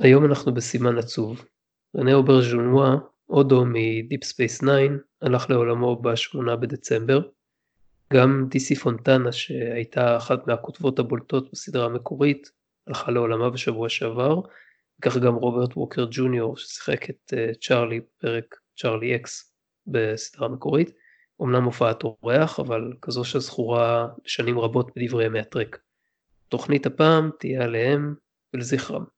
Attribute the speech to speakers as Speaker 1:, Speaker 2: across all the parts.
Speaker 1: היום אנחנו בסימן עצוב. רנה אוברז'ונואה, אודו מ Deep Space 9, הלך לעולמו ב-8 בדצמבר. גם דיסי פונטנה שהייתה אחת מהכותבות הבולטות בסדרה המקורית הלכה לעולמה בשבוע שעבר. כך גם רוברט ווקר ג'וניור ששיחק את uh, צ'ארלי בפרק Charlie X בסדרה המקורית. אמנם הופעת אורח אבל כזו שזכורה שנים רבות בדברי ימי הטרק. תוכנית הפעם תהיה עליהם ולזכרם.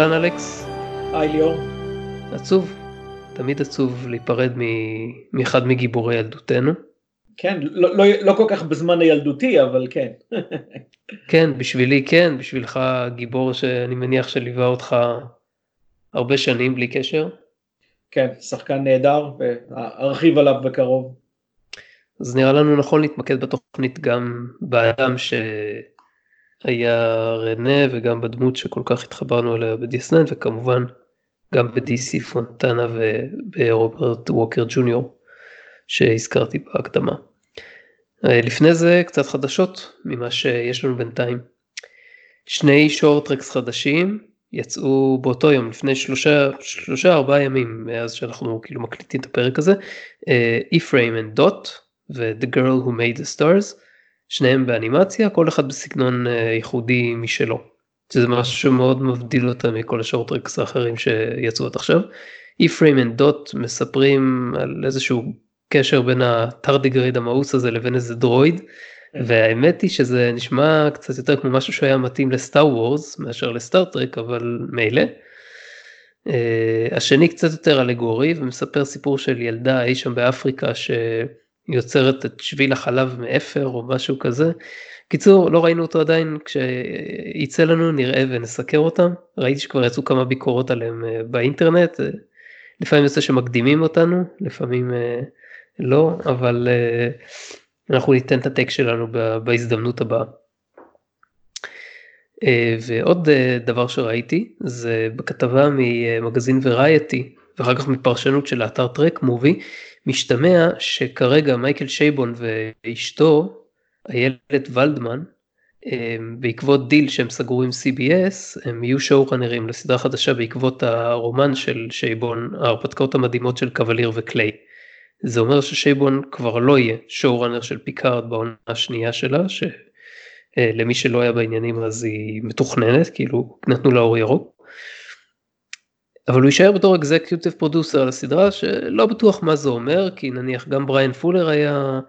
Speaker 1: אהלן אלכס.
Speaker 2: היי ליאור.
Speaker 1: עצוב, תמיד עצוב להיפרד מאחד מגיבורי ילדותנו.
Speaker 2: כן, לא, לא, לא כל כך בזמן הילדותי, אבל כן.
Speaker 1: כן, בשבילי כן, בשבילך גיבור שאני מניח שליווה אותך הרבה שנים בלי קשר.
Speaker 2: כן, שחקן נהדר, וארחיב עליו בקרוב.
Speaker 1: אז נראה לנו נכון להתמקד בתוכנית גם באדם שהיה רנה וגם בדמות שכל כך התחברנו אליה בדיסנן וכמובן גם בדיסי פונטנה וברוברט ווקר ג'וניור שהזכרתי בהקדמה. אה, לפני זה קצת חדשות ממה שיש לנו בינתיים. שני שורטרקס חדשים יצאו באותו יום לפני שלושה שלושה ארבעה ימים מאז שאנחנו כאילו מקליטים את הפרק הזה. E-Frame and Dot ו-The Girl Who Made the Stars שניהם באנימציה כל אחד בסגנון uh, ייחודי משלו. שזה משהו שמאוד מבדיל אותם מכל השורטרקס האחרים שיצאו עד עכשיו. E-Frame and Dot מספרים על איזשהו קשר בין הטרדיגריד המאוס הזה לבין איזה דרויד. כן. והאמת היא שזה נשמע קצת יותר כמו משהו שהיה מתאים לסטאר וורס מאשר לסטארטרק אבל מילא. Uh, השני קצת יותר אלגורי ומספר סיפור של ילדה אי שם באפריקה שיוצרת את שביל החלב מאפר או משהו כזה. קיצור לא ראינו אותו עדיין כשיצא לנו נראה ונסקר אותם ראיתי שכבר יצאו כמה ביקורות עליהם uh, באינטרנט uh, לפעמים יוצא שמקדימים אותנו לפעמים uh, לא, אבל uh, אנחנו ניתן את הטק שלנו בהזדמנות הבאה. Uh, ועוד uh, דבר שראיתי זה בכתבה ממגזין וריאטי ואחר כך מפרשנות של האתר טרק מובי משתמע שכרגע מייקל שייבון ואשתו איילת ולדמן בעקבות דיל שהם סגרו עם CBS הם יהיו שואו-ראנרים לסדרה חדשה בעקבות הרומן של שייבון ההרפתקאות המדהימות של קבליר וקליי. זה אומר ששייבון כבר לא יהיה showrunner של פיקארד בעונה השנייה שלה, שלמי שלא היה בעניינים אז היא מתוכננת, כאילו נתנו לה אור ירוק. אבל הוא יישאר בתור executive producer לסדרה שלא בטוח מה זה אומר, כי נניח גם בריין פולר היה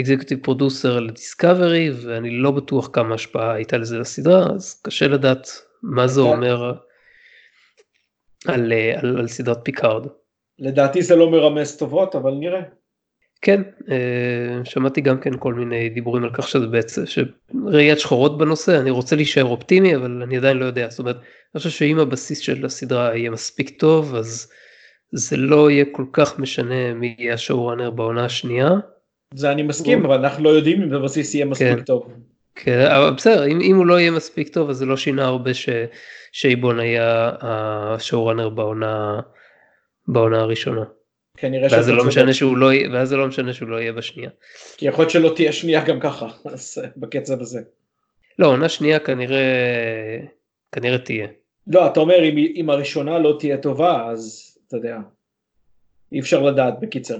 Speaker 1: executive producer לדיסקאברי, ואני לא בטוח כמה השפעה הייתה לזה לסדרה, אז קשה לדעת מה זה אומר על, על, על סדרת פיקארד.
Speaker 2: לדעתי זה לא מרמז טובות, אבל נראה.
Speaker 1: כן, אה, שמעתי גם כן כל מיני דיבורים על כך שזה בעצם, שראיית שחורות בנושא, אני רוצה להישאר אופטימי, אבל אני עדיין לא יודע, זאת אומרת, אני חושב שאם הבסיס של הסדרה יהיה מספיק טוב, אז זה לא יהיה כל כך משנה מי יהיה השואו-ראנר בעונה השנייה.
Speaker 2: זה אני מסכים, אבל אנחנו לא יודעים אם הבסיס יהיה מספיק כן. טוב.
Speaker 1: כן, אבל בסדר, אם, אם הוא לא יהיה מספיק טוב, אז זה לא שינה הרבה ששייבון היה השואו-ראנר בעונה בעונה הראשונה. כנראה ואז זה לא משנה שהוא לא יהיה, ואז זה לא משנה שהוא לא יהיה בשנייה.
Speaker 2: כי יכול להיות שלא תהיה שנייה גם ככה, אז אה, בקצב הזה.
Speaker 1: לא, עונה שנייה כנראה, כנראה תהיה.
Speaker 2: לא, אתה אומר אם, אם הראשונה לא תהיה טובה, אז אתה יודע, אי אפשר לדעת בקיצר.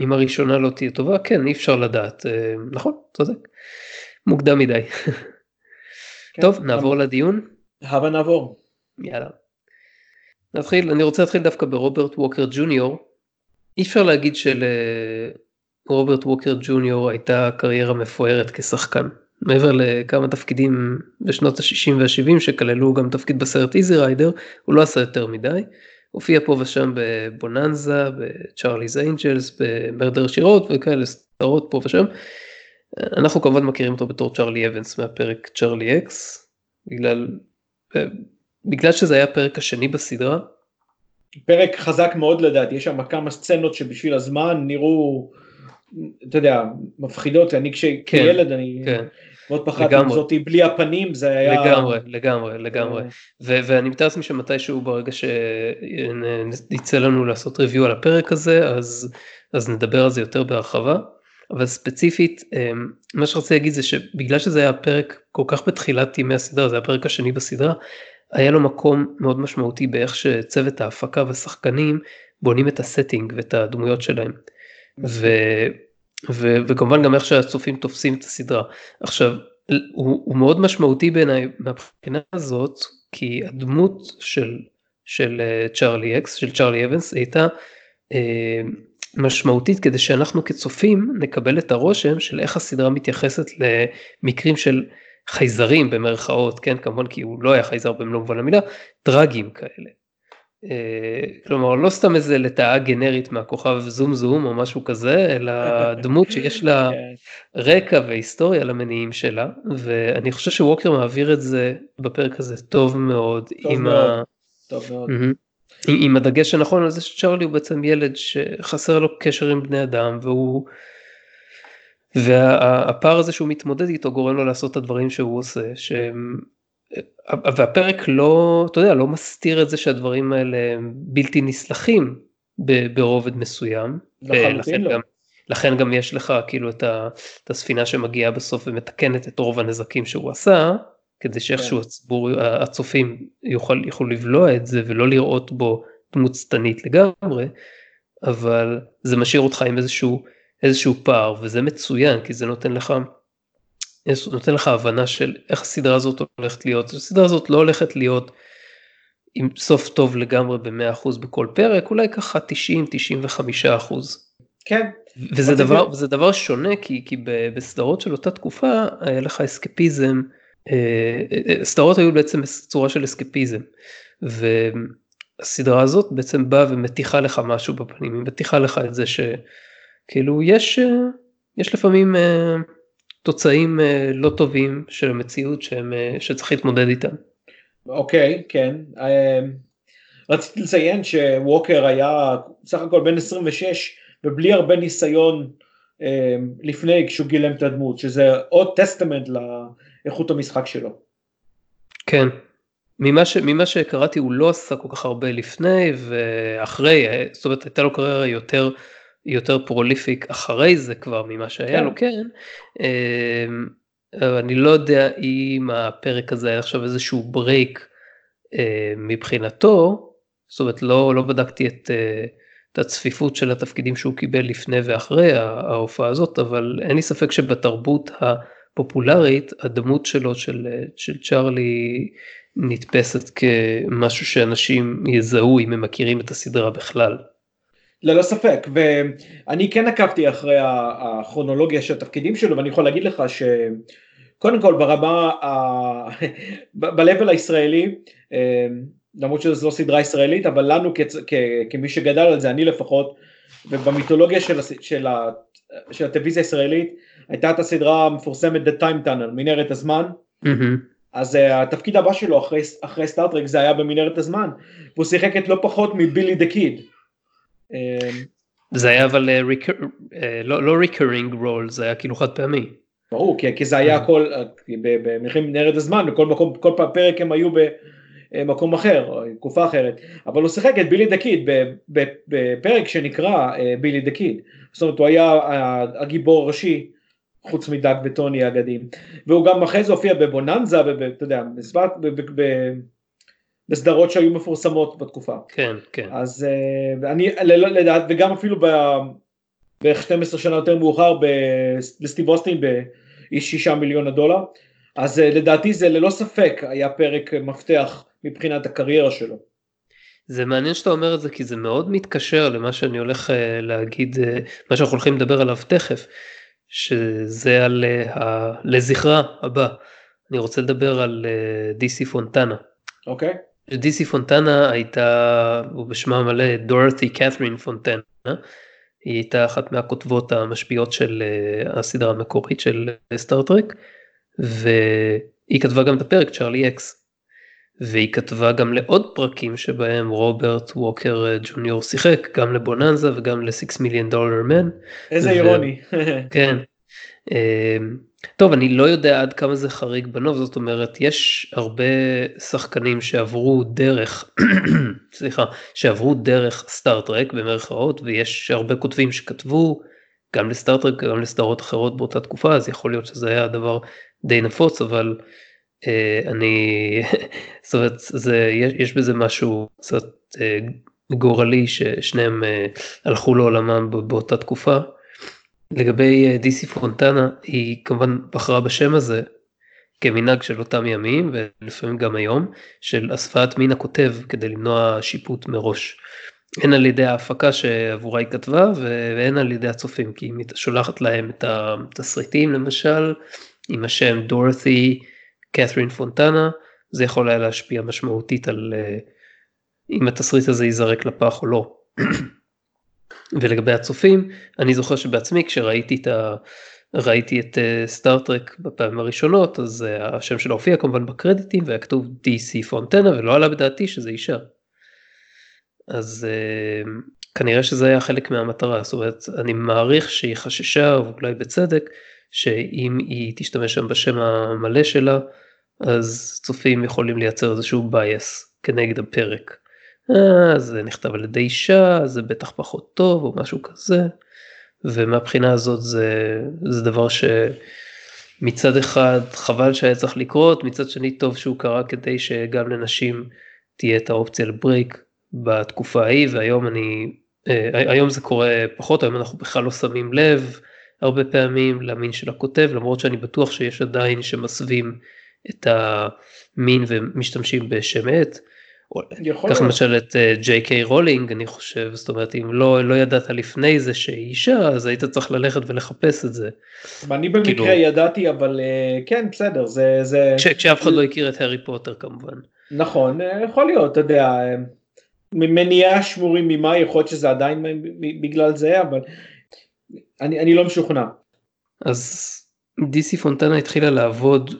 Speaker 1: אם הראשונה לא תהיה טובה, כן, אי אפשר לדעת. אה, נכון, צודק. מוקדם מדי. כן, טוב, נעבור לדיון.
Speaker 2: הבה נעבור.
Speaker 1: יאללה. נתחיל, אני רוצה להתחיל דווקא ברוברט ווקר ג'וניור. אי אפשר להגיד שלרוברט ווקר ג'וניור הייתה קריירה מפוארת כשחקן. מעבר לכמה תפקידים בשנות ה-60 וה-70 שכללו גם תפקיד בסרט Easy Rider, הוא לא עשה יותר מדי. הופיע פה ושם בבוננזה, ב Charlie's Angels, ב Murder, She Wrote וכאלה סדרות פה ושם. אנחנו כמובן מכירים אותו בתור צ'ארלי אבנס מהפרק Charlie X, בגלל בגלל שזה היה הפרק השני בסדרה.
Speaker 2: פרק חזק מאוד לדעתי, יש שם כמה סצנות שבשביל הזמן נראו, אתה יודע, מפחידות, אני כשילד, כן, אני, כן. מאוד פחדתי עם זאתי בלי הפנים זה היה...
Speaker 1: לגמרי, לגמרי, לגמרי. ו- ואני מתאר לעצמי שמתישהו ברגע שיצא לנו לעשות ריוויו על הפרק הזה, אז, אז נדבר על זה יותר בהרחבה. אבל ספציפית, מה שרציתי להגיד זה שבגלל שזה היה פרק כל כך בתחילת ימי הסדרה, זה הפרק השני בסדרה, היה לו מקום מאוד משמעותי באיך שצוות ההפקה והשחקנים בונים את הסטינג ואת הדמויות שלהם. ו, ו, וכמובן גם איך שהצופים תופסים את הסדרה. עכשיו, הוא, הוא מאוד משמעותי בעיניי מהבחינה הזאת, כי הדמות של, של אה, Charlie X, של צ'ארלי אבנס, הייתה אה, משמעותית כדי שאנחנו כצופים נקבל את הרושם של איך הסדרה מתייחסת למקרים של חייזרים במרכאות, כן, כמובן כי הוא לא היה חייזר במלוא מובן המילה, טרגיים כאלה. אה, כלומר לא סתם איזה לטאה גנרית מהכוכב זום זום או משהו כזה אלא דמות שיש לה כן. רקע והיסטוריה למניעים שלה ואני חושב שווקר מעביר את זה בפרק הזה טוב מאוד
Speaker 2: טוב עם, מאוד. ה... טוב מאוד.
Speaker 1: עם הדגש הנכון על זה שצ'רלי הוא בעצם ילד שחסר לו קשר עם בני אדם והוא והפער הזה שהוא מתמודד איתו גורם לו לעשות את הדברים שהוא עושה שהם והפרק לא, אתה יודע, לא מסתיר את זה שהדברים האלה בלתי נסלחים ברובד מסוים.
Speaker 2: לחלוטין לא.
Speaker 1: גם, לכן גם יש לך כאילו את, ה, את הספינה שמגיעה בסוף ומתקנת את רוב הנזקים שהוא עשה, כדי שאיכשהו כן. הציבור, הצופים יוכל, יוכלו לבלוע את זה ולא לראות בו דמות שטנית לגמרי, אבל זה משאיר אותך עם איזשהו, איזשהו פער וזה מצוין כי זה נותן לך נותן לך הבנה של איך הסדרה הזאת הולכת להיות. הסדרה הזאת לא הולכת להיות עם סוף טוב לגמרי ב-100% בכל פרק, אולי ככה 90-95%.
Speaker 2: כן.
Speaker 1: וזה דבר, וזה דבר שונה כי, כי בסדרות של אותה תקופה היה לך אסקפיזם, אה, אה, סדרות היו בעצם צורה של אסקפיזם. והסדרה הזאת בעצם באה ומתיחה לך משהו בפנים, היא מתיחה לך את זה שכאילו יש, אה, יש לפעמים תוצאים אה, לא טובים של המציאות שהם, אה, שצריך להתמודד איתם.
Speaker 2: אוקיי, okay, כן. אה, רציתי לציין שווקר היה סך הכל בן 26 ובלי הרבה ניסיון לפני כשהוא גילם את הדמות, שזה עוד טסטמנט לאיכות המשחק שלו.
Speaker 1: כן. ממה, ש, ממה שקראתי הוא לא עשה כל כך הרבה לפני ואחרי, זאת אומרת הייתה לו קריירה יותר יותר prolific אחרי זה כבר ממה שהיה כן. לו כן. אמ, אני לא יודע אם הפרק הזה היה עכשיו איזשהו break אה, מבחינתו, זאת אומרת לא, לא בדקתי את, אה, את הצפיפות של התפקידים שהוא קיבל לפני ואחרי ההופעה הזאת, אבל אין לי ספק שבתרבות הפופולרית הדמות שלו של, של צ'ארלי נתפסת כמשהו שאנשים יזהו אם הם מכירים את הסדרה בכלל.
Speaker 2: ללא ספק, ואני כן עקבתי אחרי הכרונולוגיה של התפקידים שלו, ואני יכול להגיד לך שקודם כל ברמה, ב-level הישראלי, אה, למרות שזו לא סדרה ישראלית, אבל לנו כ- כ- כמי שגדל על זה, אני לפחות, ובמיתולוגיה של, של, של הטלוויזיה הישראלית, הייתה את הסדרה המפורסמת The Time Tunnel, מנהרת הזמן, mm-hmm. אז uh, התפקיד הבא שלו אחרי, אחרי סטארטרק זה היה במנהרת הזמן, והוא שיחק את לא פחות מבילי דה קיד.
Speaker 1: אמ, זה היה אבל אה, אה, לא, לא recurring role זה היה כאילו חד פעמי.
Speaker 2: ברור כי, זה היה mm. הכל במנהרת הזמן בכל מקום כל פעם פרק הם היו במקום אחר תקופה אחרת אבל הוא שיחק את בילי דה קיד בפרק שנקרא אה, בילי דה קיד זאת אומרת הוא היה הגיבור הראשי חוץ מדאג וטוני האגדים והוא גם אחרי זה הופיע בבוננזה ואתה יודע בסדרות שהיו מפורסמות בתקופה.
Speaker 1: כן, כן.
Speaker 2: אז uh, אני, לדעת, וגם אפילו בערך 12 שנה יותר מאוחר בסטיב אוסטין באיש שישה מיליון הדולר, אז uh, לדעתי זה ללא ספק היה פרק מפתח מבחינת הקריירה שלו.
Speaker 1: זה מעניין שאתה אומר את זה כי זה מאוד מתקשר למה שאני הולך uh, להגיד, מה שאנחנו הולכים לדבר עליו תכף, שזה על ה... לזכרה הבא. אני רוצה לדבר על דיסי פונטנה.
Speaker 2: אוקיי. Okay.
Speaker 1: דיסי פונטנה הייתה, הוא בשמה המלא דורתי קת'רין פונטנה, היא הייתה אחת מהכותבות המשפיעות של אה, הסדרה המקורית של סטארטרק, והיא כתבה גם את הפרק צ'ארלי אקס. והיא כתבה גם לעוד פרקים שבהם רוברט ווקר אה, ג'וניור שיחק, גם לבוננזה וגם ל-6 מיליון דולר מן.
Speaker 2: איזה ו... אירוני.
Speaker 1: כן. טוב, אני לא יודע עד כמה זה חריג בנוף, זאת אומרת, יש הרבה שחקנים שעברו דרך, סליחה, שעברו דרך סטארט-טרק במרכאות, ויש הרבה כותבים שכתבו גם לסטארט-טרק, גם לסדרות אחרות באותה תקופה, אז יכול להיות שזה היה דבר די נפוץ, אבל אה, אני, זאת אומרת, זה, יש, יש בזה משהו קצת אה, גורלי ששניהם אה, הלכו לעולמם באותה תקופה. לגבי אה, דיסי פונטנה היא כמובן בחרה בשם הזה כמנהג של אותם ימים ולפעמים גם היום של הספת מין הכותב כדי למנוע שיפוט מראש. הן על ידי ההפקה שעבורה היא כתבה והן על ידי הצופים כי היא שולחת להם את התסריטים למשל עם השם דורת'י קת'רין פונטנה זה יכול היה להשפיע משמעותית על אה, אם התסריט הזה ייזרק לפח או לא. ולגבי הצופים אני זוכר שבעצמי כשראיתי את ה... ראיתי את סטארטרק uh, בפעמים הראשונות אז uh, השם שלו הופיע כמובן בקרדיטים והיה כתוב DC פונטנה ולא עלה בדעתי שזה אישה. אז uh, כנראה שזה היה חלק מהמטרה זאת אומרת אני מעריך שהיא חששה ואולי בצדק שאם היא תשתמש שם בשם המלא שלה אז צופים יכולים לייצר איזשהו בייס כנגד הפרק. אה, זה נכתב על ידי אישה, זה בטח פחות טוב או משהו כזה. ומהבחינה הזאת זה, זה דבר שמצד אחד חבל שהיה צריך לקרות, מצד שני טוב שהוא קרה כדי שגם לנשים תהיה את האופציה לברייק בתקופה ההיא, והיום אני, אה, היום זה קורה פחות, היום אנחנו בכלל לא שמים לב הרבה פעמים למין של הכותב, למרות שאני בטוח שיש עדיין שמסווים את המין ומשתמשים בשם עט. קח למשל את ג'יי קיי רולינג אני חושב זאת אומרת אם לא לא ידעת לפני זה שהיא אישה אז היית צריך ללכת ולחפש את זה.
Speaker 2: אני במקרה כאילו... ידעתי אבל אה, כן בסדר זה זה
Speaker 1: כש, כשאף אחד לא הכיר את הארי פוטר כמובן.
Speaker 2: נכון אה, יכול להיות אתה יודע אה, מניעה שמורים ממה יכול להיות שזה עדיין בגלל זה אבל אני, אני לא משוכנע.
Speaker 1: אז דיסי פונטנה התחילה לעבוד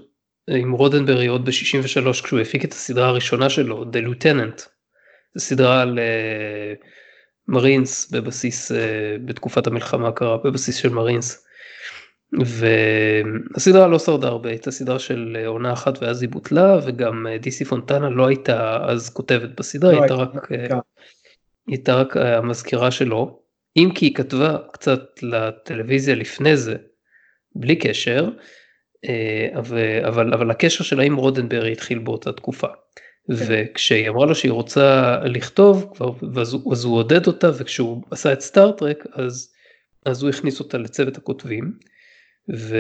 Speaker 1: עם רודנברי עוד ב-63 כשהוא הפיק את הסדרה הראשונה שלו, The Lieutenant. זו סדרה על uh, מרינס בבסיס, uh, בתקופת המלחמה הקרה, בבסיס של מרינס. והסדרה לא שרדה הרבה, הייתה סדרה של אה, עונה אחת ואז היא בוטלה וגם דיסי פונטנה לא הייתה אז כותבת בסדרה, לא הייתה רק, היא הייתה רק המזכירה שלו. אם כי היא כתבה קצת לטלוויזיה לפני זה, בלי קשר, אה, אבל, אבל הקשר שלה עם רודנברי התחיל באותה תקופה. וכשהיא אמרה לו שהיא רוצה לכתוב כבר אז, אז הוא עודד אותה וכשהוא עשה את סטארטרק אז, אז הוא הכניס אותה לצוות הכותבים ו,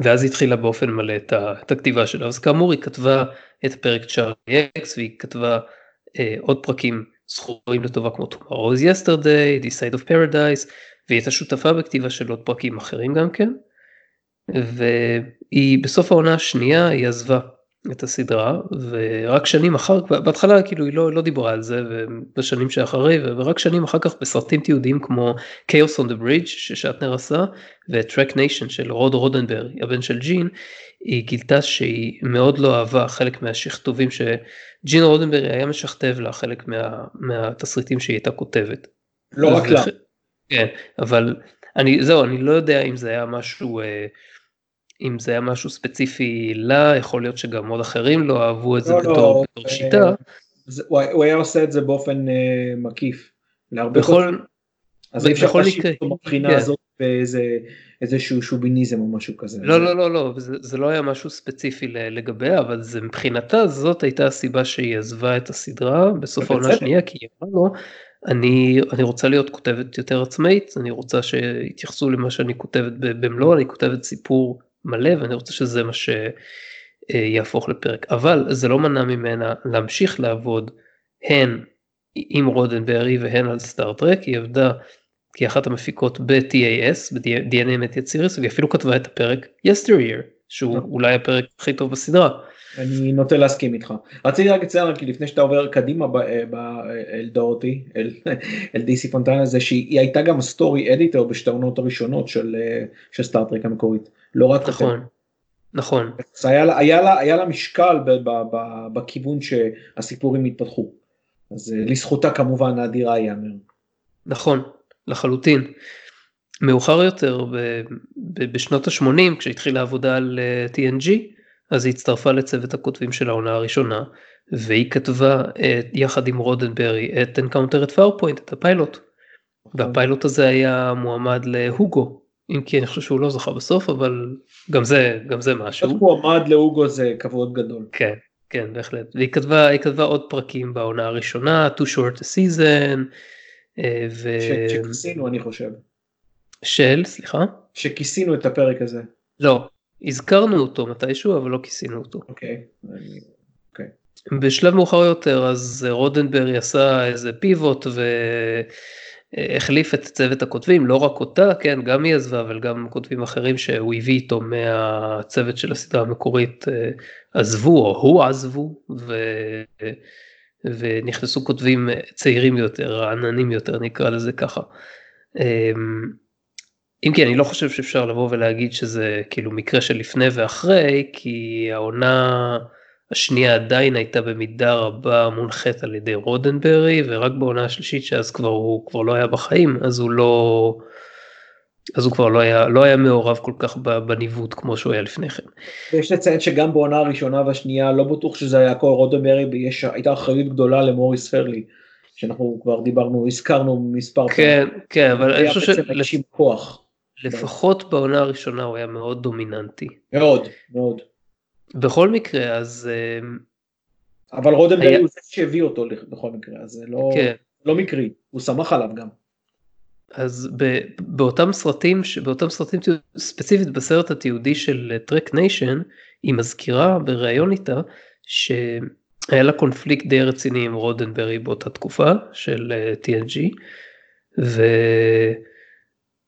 Speaker 1: ואז היא התחילה באופן מלא את, הכתיבה שלה אז כאמור היא כתבה את פרק Charlie X והיא כתבה אה, עוד פרקים זכורים לטובה כמו Tomorrow is Yesterday, This Side of Paradise והיא הייתה שותפה בכתיבה של עוד פרקים אחרים גם כן. והיא בסוף העונה השנייה היא עזבה את הסדרה ורק שנים אחר כך בהתחלה כאילו היא לא, לא דיברה על זה ובשנים שאחרי ורק שנים אחר כך בסרטים תיעודיים כמו Chaos on the Bridge ששטנר עשה ו Trek Nation של רוד רודנברי הבן של ג'ין היא גילתה שהיא מאוד לא אהבה חלק מהשכתובים שג'ין רודנברג היה משכתב לה חלק מה, מהתסריטים שהיא הייתה כותבת.
Speaker 2: לא רק לה.
Speaker 1: כן אבל אני זהו אני לא יודע אם זה היה משהו. אה, אם זה היה משהו ספציפי לה, יכול להיות שגם עוד אחרים לא אהבו את זה לא, בתור, לא, בתור שיטה.
Speaker 2: זה, הוא היה עושה את זה באופן אה, מקיף. להרבה
Speaker 1: בכל,
Speaker 2: אז אי אפשר להשאיר אותו מבחינה כן. הזאת באיזה איזשהו שוביניזם או משהו כזה.
Speaker 1: לא, לא, לא, לא, זה, זה לא היה משהו ספציפי לגביה, אבל זה מבחינתה זאת הייתה הסיבה שהיא עזבה את הסדרה בסוף העונה השנייה, כי היא אמרה לו, אני, אני רוצה להיות כותבת יותר עצמאית, אני רוצה שיתייחסו למה שאני כותבת במלוא, אני כותבת סיפור מלא ואני רוצה שזה מה שיהפוך לפרק אבל זה לא מנע ממנה להמשיך לעבוד הן עם רודנברי והן על סטארטרק היא עבדה כאחת המפיקות ב-TAS ב-DNA mated Series והיא אפילו כתבה את הפרק yesteryear שהוא. אולי הפרק הכי טוב בסדרה.
Speaker 2: אני נוטה להסכים איתך. רציתי רק לציין כי לפני שאתה עובר קדימה אל דורותי אל די סי פונטנה זה שהיא הייתה גם story editor בשתי העונות הראשונות של סטארטרק המקורית. לא רק
Speaker 1: נכון, נכון.
Speaker 2: היה לה, היה, לה, היה לה משקל ב, ב, ב, בכיוון שהסיפורים התפתחו. אז אה, לזכותה כמובן האדירה ייאמר.
Speaker 1: נכון, לחלוטין. מאוחר יותר ב, ב, בשנות ה-80 כשהתחילה העבודה על TNG אז היא הצטרפה לצוות הכותבים של העונה הראשונה והיא כתבה uh, יחד עם רודנברי את Encounter at Farpoint את הפיילוט. והפיילוט הזה היה מועמד להוגו אם כי אני חושב שהוא לא זכה בסוף אבל גם זה גם זה משהו.
Speaker 2: מועמד להוגו זה כבוד גדול.
Speaker 1: כן כן בהחלט והיא כתבה היא כתבה עוד פרקים בעונה הראשונה too short a season.
Speaker 2: אה, ו... שכיסינו אני חושב.
Speaker 1: של סליחה?
Speaker 2: שכיסינו את הפרק הזה.
Speaker 1: לא הזכרנו אותו מתישהו אבל לא כיסינו אותו.
Speaker 2: אוקיי.
Speaker 1: אוקיי. בשלב מאוחר יותר אז רודנברי עשה איזה פיבוט ו... החליף את צוות הכותבים, לא רק אותה, כן, גם היא עזבה, אבל גם כותבים אחרים שהוא הביא איתו מהצוות של הסדרה המקורית אה, עזבו, או הוא עזבו, ו... ונכנסו כותבים צעירים יותר, רעננים יותר, נקרא לזה ככה. אם כי אני לא חושב שאפשר לבוא ולהגיד שזה כאילו מקרה של לפני ואחרי, כי העונה... השנייה עדיין הייתה במידה רבה מונחית על ידי רודנברי ורק בעונה השלישית שאז כבר הוא כבר לא היה בחיים אז הוא לא אז הוא כבר לא היה לא היה מעורב כל כך בניווט כמו שהוא היה לפני כן.
Speaker 2: ויש לציין שגם בעונה הראשונה והשנייה לא בטוח שזה היה כל רודנברי הייתה אחריות גדולה למוריס פרלי שאנחנו כבר דיברנו הזכרנו מספר
Speaker 1: כן פעם. כן אבל אני חושב שלפחות בעונה הראשונה הוא היה מאוד דומיננטי.
Speaker 2: מאוד מאוד.
Speaker 1: בכל מקרה אז אמ,
Speaker 2: אבל רודנברג היה... הוא זה שהביא אותו בכל מקרה אז זה לא, כן. לא מקרי הוא שמח עליו גם.
Speaker 1: אז ב, באותם סרטים באותם סרטים ספציפית בסרט התיעודי של Trek Nation היא מזכירה בריאיון איתה שהיה לה קונפליקט די רציני עם רודנברי באותה תקופה של אה, TNG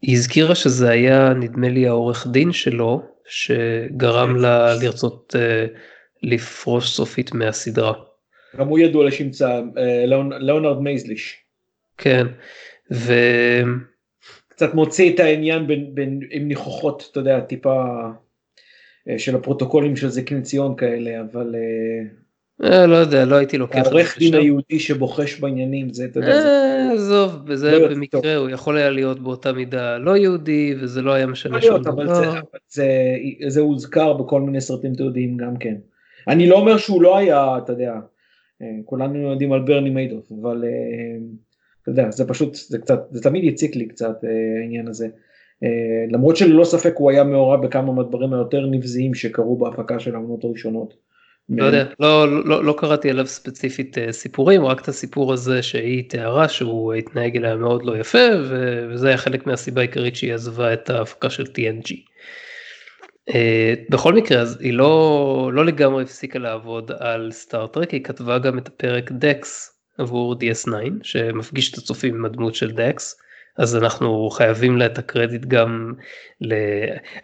Speaker 1: והיא הזכירה שזה היה נדמה לי העורך דין שלו שגרם לה לרצות uh, לפרוש סופית מהסדרה.
Speaker 2: גם הוא ידוע לשמצה, אה, ליאונרד מייזליש.
Speaker 1: כן, ו...
Speaker 2: קצת מוציא את העניין בין, בין, עם ניחוחות, אתה יודע, טיפה אה, של הפרוטוקולים של זקן ציון כאלה, אבל...
Speaker 1: אה, לא יודע, לא הייתי לוקח.
Speaker 2: העורך דין היהודי שבוחש בעניינים, זה, אתה יודע,
Speaker 1: זה... עזוב, וזה לא במקרה, הוא יכול היה להיות באותה מידה לא יהודי, וזה לא היה משנה שום
Speaker 2: דבר. אבל זה, זה, זה הוזכר בכל מיני סרטים תיעודיים גם כן. אני לא אומר שהוא לא היה, אתה יודע, אה, כולנו יודעים על ברני מיידוף, אבל אה, אתה יודע, זה פשוט, זה קצת, זה תמיד הציק לי קצת העניין הזה. למרות שללא ספק הוא היה מעורב בכמה מהדברים היותר נבזיים שקרו בהפקה של העונות הראשונות.
Speaker 1: לא יודע, לא, לא, לא קראתי עליו ספציפית אה, סיפורים, רק את הסיפור הזה שהיא תיארה שהוא התנהג אליה מאוד לא יפה וזה היה חלק מהסיבה העיקרית שהיא עזבה את ההפקה של TNG. אה, בכל מקרה אז היא לא, לא לגמרי הפסיקה לעבוד על סטארטרק, היא כתבה גם את הפרק דקס עבור DS9 שמפגיש את הצופים עם הדמות של דקס. אז אנחנו חייבים לה את הקרדיט גם ל...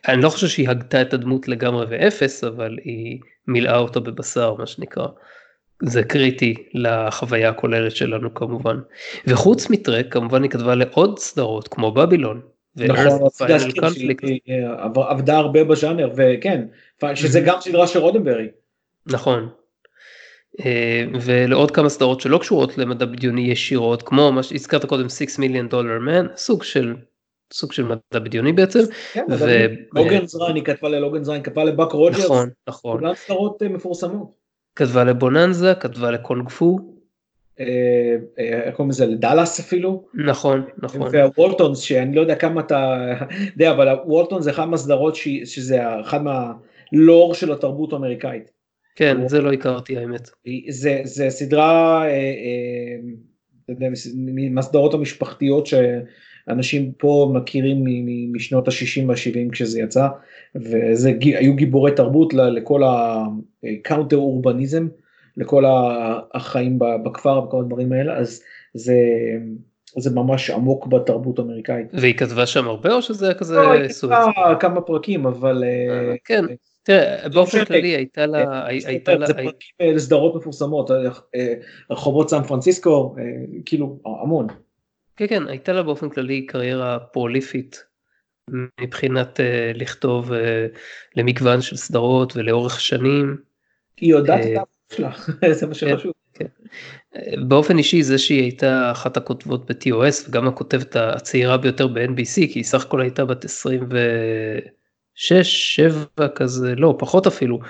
Speaker 1: אני לא חושב שהיא הגתה את הדמות לגמרי ואפס, אבל היא מילאה אותו בבשר מה שנקרא. זה קריטי לחוויה הכוללת שלנו כמובן. וחוץ מטרק כמובן היא כתבה לעוד סדרות כמו בבילון.
Speaker 2: נכון, היא עבדה הרבה בז'אנר וכן, שזה גם סדרה של רודנברי.
Speaker 1: נכון. אה, ולעוד כמה סדרות שלא קשורות למדע בדיוני ישירות כמו מה שהזכרת קודם 6 מיליון דולר מן סוג של סוג של מדע בדיוני בעצם.
Speaker 2: כן, לוגן זריין היא כתבה ללוגן זריין כתבה לבאק רוג'רס.
Speaker 1: נכון נכון.
Speaker 2: כולן סדרות אה, מפורסמות.
Speaker 1: כתבה לבוננזה כתבה לקונג פו.
Speaker 2: אה, איך קוראים לזה לדאלאס אפילו.
Speaker 1: נכון נכון.
Speaker 2: והוולטונס שאני לא יודע כמה אתה יודע אבל הוולטונס זה אחד מהסדרות שזה אחד מהלור של התרבות האמריקאית.
Speaker 1: כן, זה לא הכרתי האמת.
Speaker 2: זה, זה סדרה, אה, אה, מהסדרות המשפחתיות שאנשים פה מכירים משנות ה-60 וה-70 כשזה יצא, וזה היו גיבורי תרבות לכל ה counter urbanism, לכל החיים בכפר וכל הדברים האלה, אז זה... זה ממש עמוק בתרבות האמריקאית.
Speaker 1: והיא כתבה שם הרבה או שזה כזה...
Speaker 2: לא, היא כתבה כמה פרקים אבל...
Speaker 1: אה, כן, תראה, באופן כללי הייתה לה... אה, הייתה לה...
Speaker 2: זה פרקים אה, לסדרות מפורסמות, אה, רחובות סן פרנסיסקו, כאילו המון.
Speaker 1: כן, כן, הייתה לה באופן כללי קריירה פרוליפית מבחינת לכתוב למגוון של סדרות ולאורך שנים.
Speaker 2: היא יודעת את העבודה שלה, זה מה שחשוב.
Speaker 1: כן. באופן אישי זה שהיא הייתה אחת הכותבות ב-TOS וגם הכותבת הצעירה ביותר ב-NBC כי היא סך הכל הייתה בת 26, 7 כזה, לא פחות אפילו,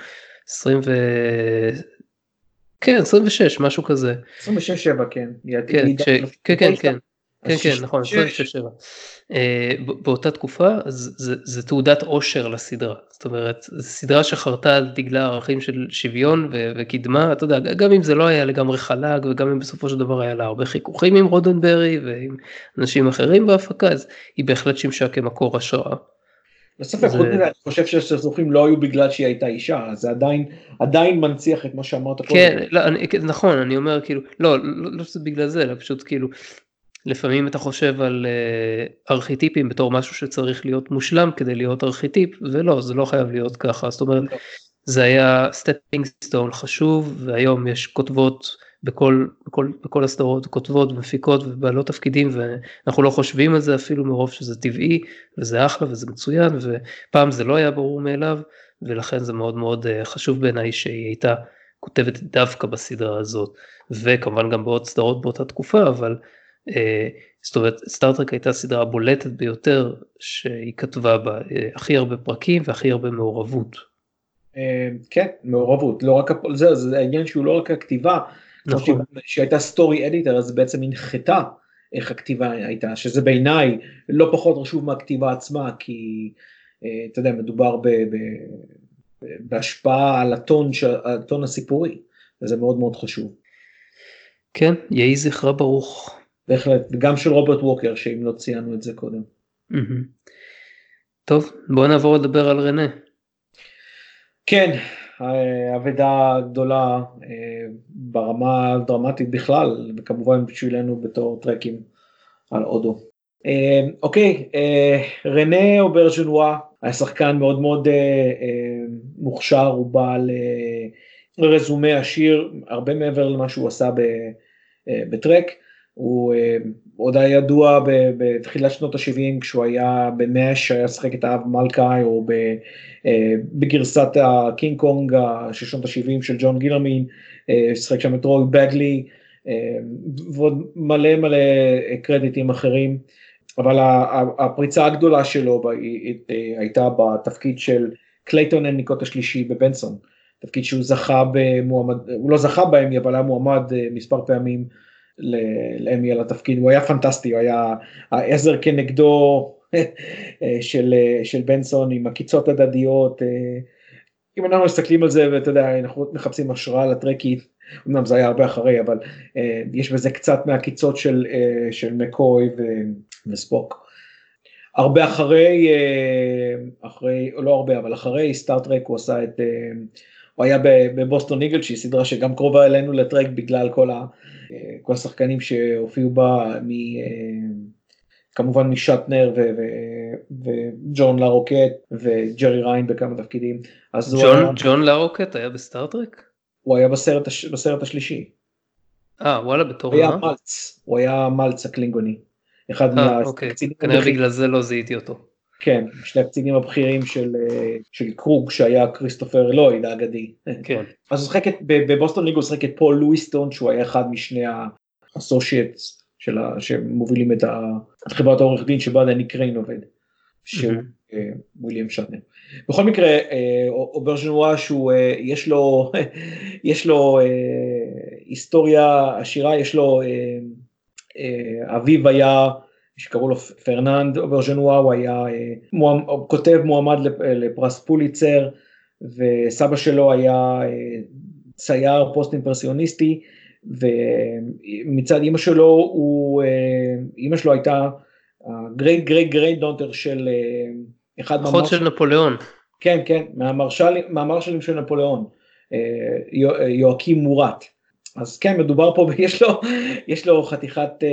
Speaker 1: 20 ו... כן 26 משהו כזה.
Speaker 2: 26 7 כן.
Speaker 1: כן כן כן כן. כן כן נכון 26 7. אה, באותה תקופה זה, תעודת עושר לסדרה זאת אומרת סדרה שחרתה על דגלה ערכים של שוויון וקדמה אתה יודע גם אם זה לא היה לגמרי חלק וגם אם בסופו של דבר היה לה הרבה חיכוכים עם רודנברי ועם אנשים אחרים בהפקה אז היא בהחלט שימשה כמקור השראה.
Speaker 2: בספק, זה... אני חושב שהסכסוכים לא היו בגלל שהיא הייתה אישה, זה עדיין, עדיין מנציח את מה שאמרת
Speaker 1: קודם. כן, לא, אני, נכון, אני אומר כאילו, לא, לא, לא שזה בגלל זה, אלא פשוט כאילו, לפעמים אתה חושב על uh, ארכיטיפים בתור משהו שצריך להיות מושלם כדי להיות ארכיטיפ ולא זה לא חייב להיות ככה זאת אומרת לא. זה היה stepping stone חשוב והיום יש כותבות בכל, בכל, בכל הסדרות כותבות ומפיקות ובעלות תפקידים ואנחנו לא חושבים על זה אפילו מרוב שזה טבעי וזה אחלה וזה מצוין ופעם זה לא היה ברור מאליו ולכן זה מאוד מאוד uh, חשוב בעיניי שהיא הייתה כותבת דווקא בסדרה הזאת וכמובן גם בעוד סדרות באותה תקופה אבל אה, זאת אומרת סטארטרק הייתה הסדרה הבולטת ביותר שהיא כתבה בה אה, הכי הרבה פרקים והכי הרבה מעורבות.
Speaker 2: אה, כן מעורבות לא רק זה זה העניין שהוא לא רק הכתיבה נכון. שהייתה סטורי אדיטר אז בעצם הנחתה איך הכתיבה הייתה שזה בעיניי לא פחות חשוב מהכתיבה עצמה כי אתה יודע מדובר ב, ב, בהשפעה על הטון, הטון הסיפורי וזה מאוד מאוד חשוב.
Speaker 1: כן יהי זכרה ברוך.
Speaker 2: בהחלט, וגם של רוברט ווקר, שאם לא ציינו את זה קודם.
Speaker 1: טוב, בוא נעבור לדבר על רנה.
Speaker 2: כן, אבדה גדולה אה, ברמה הדרמטית בכלל, וכמובן בשבילנו בתור טרקים על אודו. אה, אוקיי, אה, רנה אוברג'נואה היה שחקן מאוד מאוד מוכשר, הוא בעל רזומה עשיר, הרבה מעבר למה שהוא עשה בטרק. הוא uh, עוד היה ידוע בתחילת שנות ה-70 כשהוא היה במאש, הוא שיחק את האב מולקהי, או uh, בגרסת הקינג קונג של שנות ה-70 של ג'ון גילרמין, uh, שחק שם את רוי בגלי, uh, ועוד מלא מלא קרדיטים אחרים, אבל הפריצה הגדולה שלו הייתה בתפקיד של קלייטון הניקות השלישי בבנסון, תפקיד שהוא זכה במועמד, הוא לא זכה בהם, אבל היה מועמד מספר פעמים. לאמי על התפקיד, הוא היה פנטסטי, הוא היה העזר כנגדו של, של בנסון עם עקיצות הדדיות, אם אנחנו מסתכלים על זה ואתה יודע, אנחנו מחפשים השראה לטרקית, אמנם זה היה הרבה אחרי, אבל יש בזה קצת מהעקיצות של, של מקוי ו, וספוק. הרבה אחרי, אחרי, לא הרבה, אבל אחרי סטארט-טרק הוא עשה את, הוא היה בבוסטון איגל שהיא סדרה שגם קרובה אלינו לטרק בגלל כל ה... כל השחקנים שהופיעו בה, מ, כמובן משטנר וג'ון לרוקט וג'רי ריין בכמה תפקידים.
Speaker 1: אז ג'ון, היה... ג'ון לרוקט היה בסטארטרק?
Speaker 2: הוא היה בסרט, בסרט השלישי.
Speaker 1: אה וואלה בתור
Speaker 2: מה? הוא היה מלץ, הוא היה מלץ הקלינגוני. אחד
Speaker 1: אה, אוקיי, כנראה בגלל זה לא זיהיתי אותו.
Speaker 2: כן, שני הקצינים הבכירים של, של קרוג שהיה כריסטופר לויד האגדי.
Speaker 1: כן.
Speaker 2: אז הוא שחק ב Boston Legal הוא שחק את פול לואיסטון שהוא היה אחד משני ה associates שמובילים את חברת העורך דין שבה דני קריין עובד. שהוא אה, וויליאם שטנר. בכל מקרה אה, אוברג'נואה שהוא אה, יש לו יש לו היסטוריה עשירה יש לו אביו היה שקראו לו פרננד אוברג'נואה, הוא היה אה, מועמד, כותב מועמד לפרס פוליצר, וסבא שלו היה אה, צייר פוסט אימפרסיוניסטי, ומצד אימא שלו, הוא, אה, אימא שלו הייתה great great great grandson של
Speaker 1: אחד מהמרשלים. אחות של נפוליאון.
Speaker 2: כן, כן, מהמרשלים של נפוליאון, ז'ואקים מורת. אז כן, מדובר פה, יש לו, יש לו חתיכת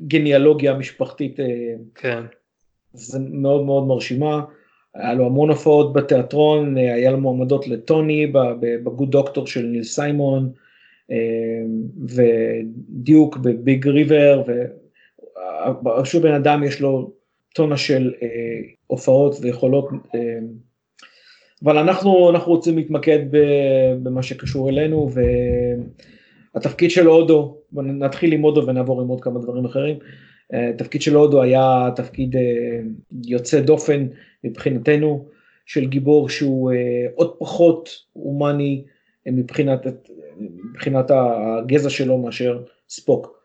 Speaker 2: גניאלוגיה משפחתית. אה,
Speaker 1: כן.
Speaker 2: זה מאוד מאוד מרשימה. היה לו המון הופעות בתיאטרון, אה, היה לו מועמדות לטוני בגוד דוקטור של ניל סיימון, אה, ודיוק בביג ריבר, ושוב בן אדם יש לו טונה של הופעות ויכולות אבל אנחנו, אנחנו רוצים להתמקד במה שקשור אלינו והתפקיד של הודו, נתחיל עם הודו ונעבור עם עוד כמה דברים אחרים. התפקיד של הודו היה תפקיד יוצא דופן מבחינתנו של גיבור שהוא עוד פחות הומני מבחינת, מבחינת הגזע שלו מאשר ספוק,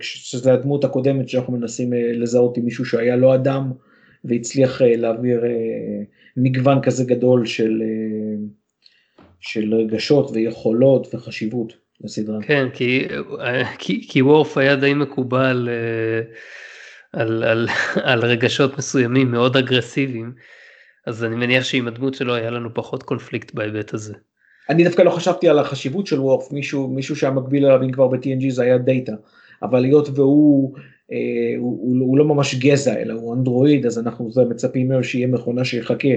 Speaker 2: שזה הדמות הקודמת שאנחנו מנסים לזהות עם מישהו שהיה לא אדם והצליח להעביר מגוון כזה גדול של, של רגשות ויכולות וחשיבות לסדרה.
Speaker 1: כן, כי, כי, כי וורף היה די מקובל על, על, על רגשות מסוימים מאוד אגרסיביים, אז אני מניח שעם הדמות שלו היה לנו פחות קונפליקט בהיבט הזה.
Speaker 2: אני דווקא לא חשבתי על החשיבות של וורף, מישהו, מישהו שהיה מקביל אליו אם כבר ב-TNG זה היה דאטה, אבל היות והוא אה, הוא, הוא, הוא לא ממש גזע אלא הוא אנדרואיד אז אנחנו מצפים ממנו שיהיה מכונה שיחקה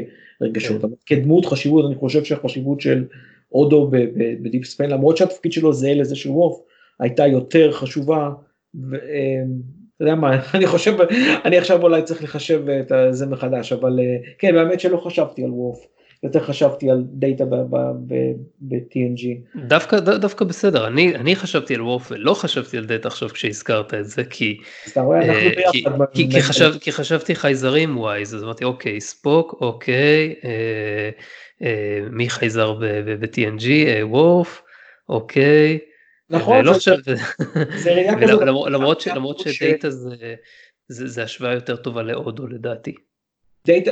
Speaker 2: רגשות, כן. אבל כדמות חשיבות אני חושב שהחשיבות של אודו בדיפ ספיין למרות שהתפקיד שלו זהה לזה של וורף הייתה יותר חשובה. ו, אה, אתה יודע מה, אני חושב, אני עכשיו אולי צריך לחשב את זה מחדש, אבל אה, כן, באמת שלא חשבתי על וורף. יותר חשבתי על דאטה ב-TNG.
Speaker 1: דווקא, דווקא בסדר, אני, אני חשבתי על וורף ולא חשבתי על דאטה עכשיו כשהזכרת את זה, כי,
Speaker 2: אה,
Speaker 1: כי, כי, כי, חשב, כי חשבתי חייזרים wise, אז אמרתי אוקיי, ספוק, אוקיי, אה, אה, מי חייזר ב-TNG, אה, וורף, אוקיי.
Speaker 2: נכון, זה,
Speaker 1: ראייה כזאת. למרות, שדאטה זה, השוואה יותר טובה להודו לדעתי.
Speaker 2: דאטה,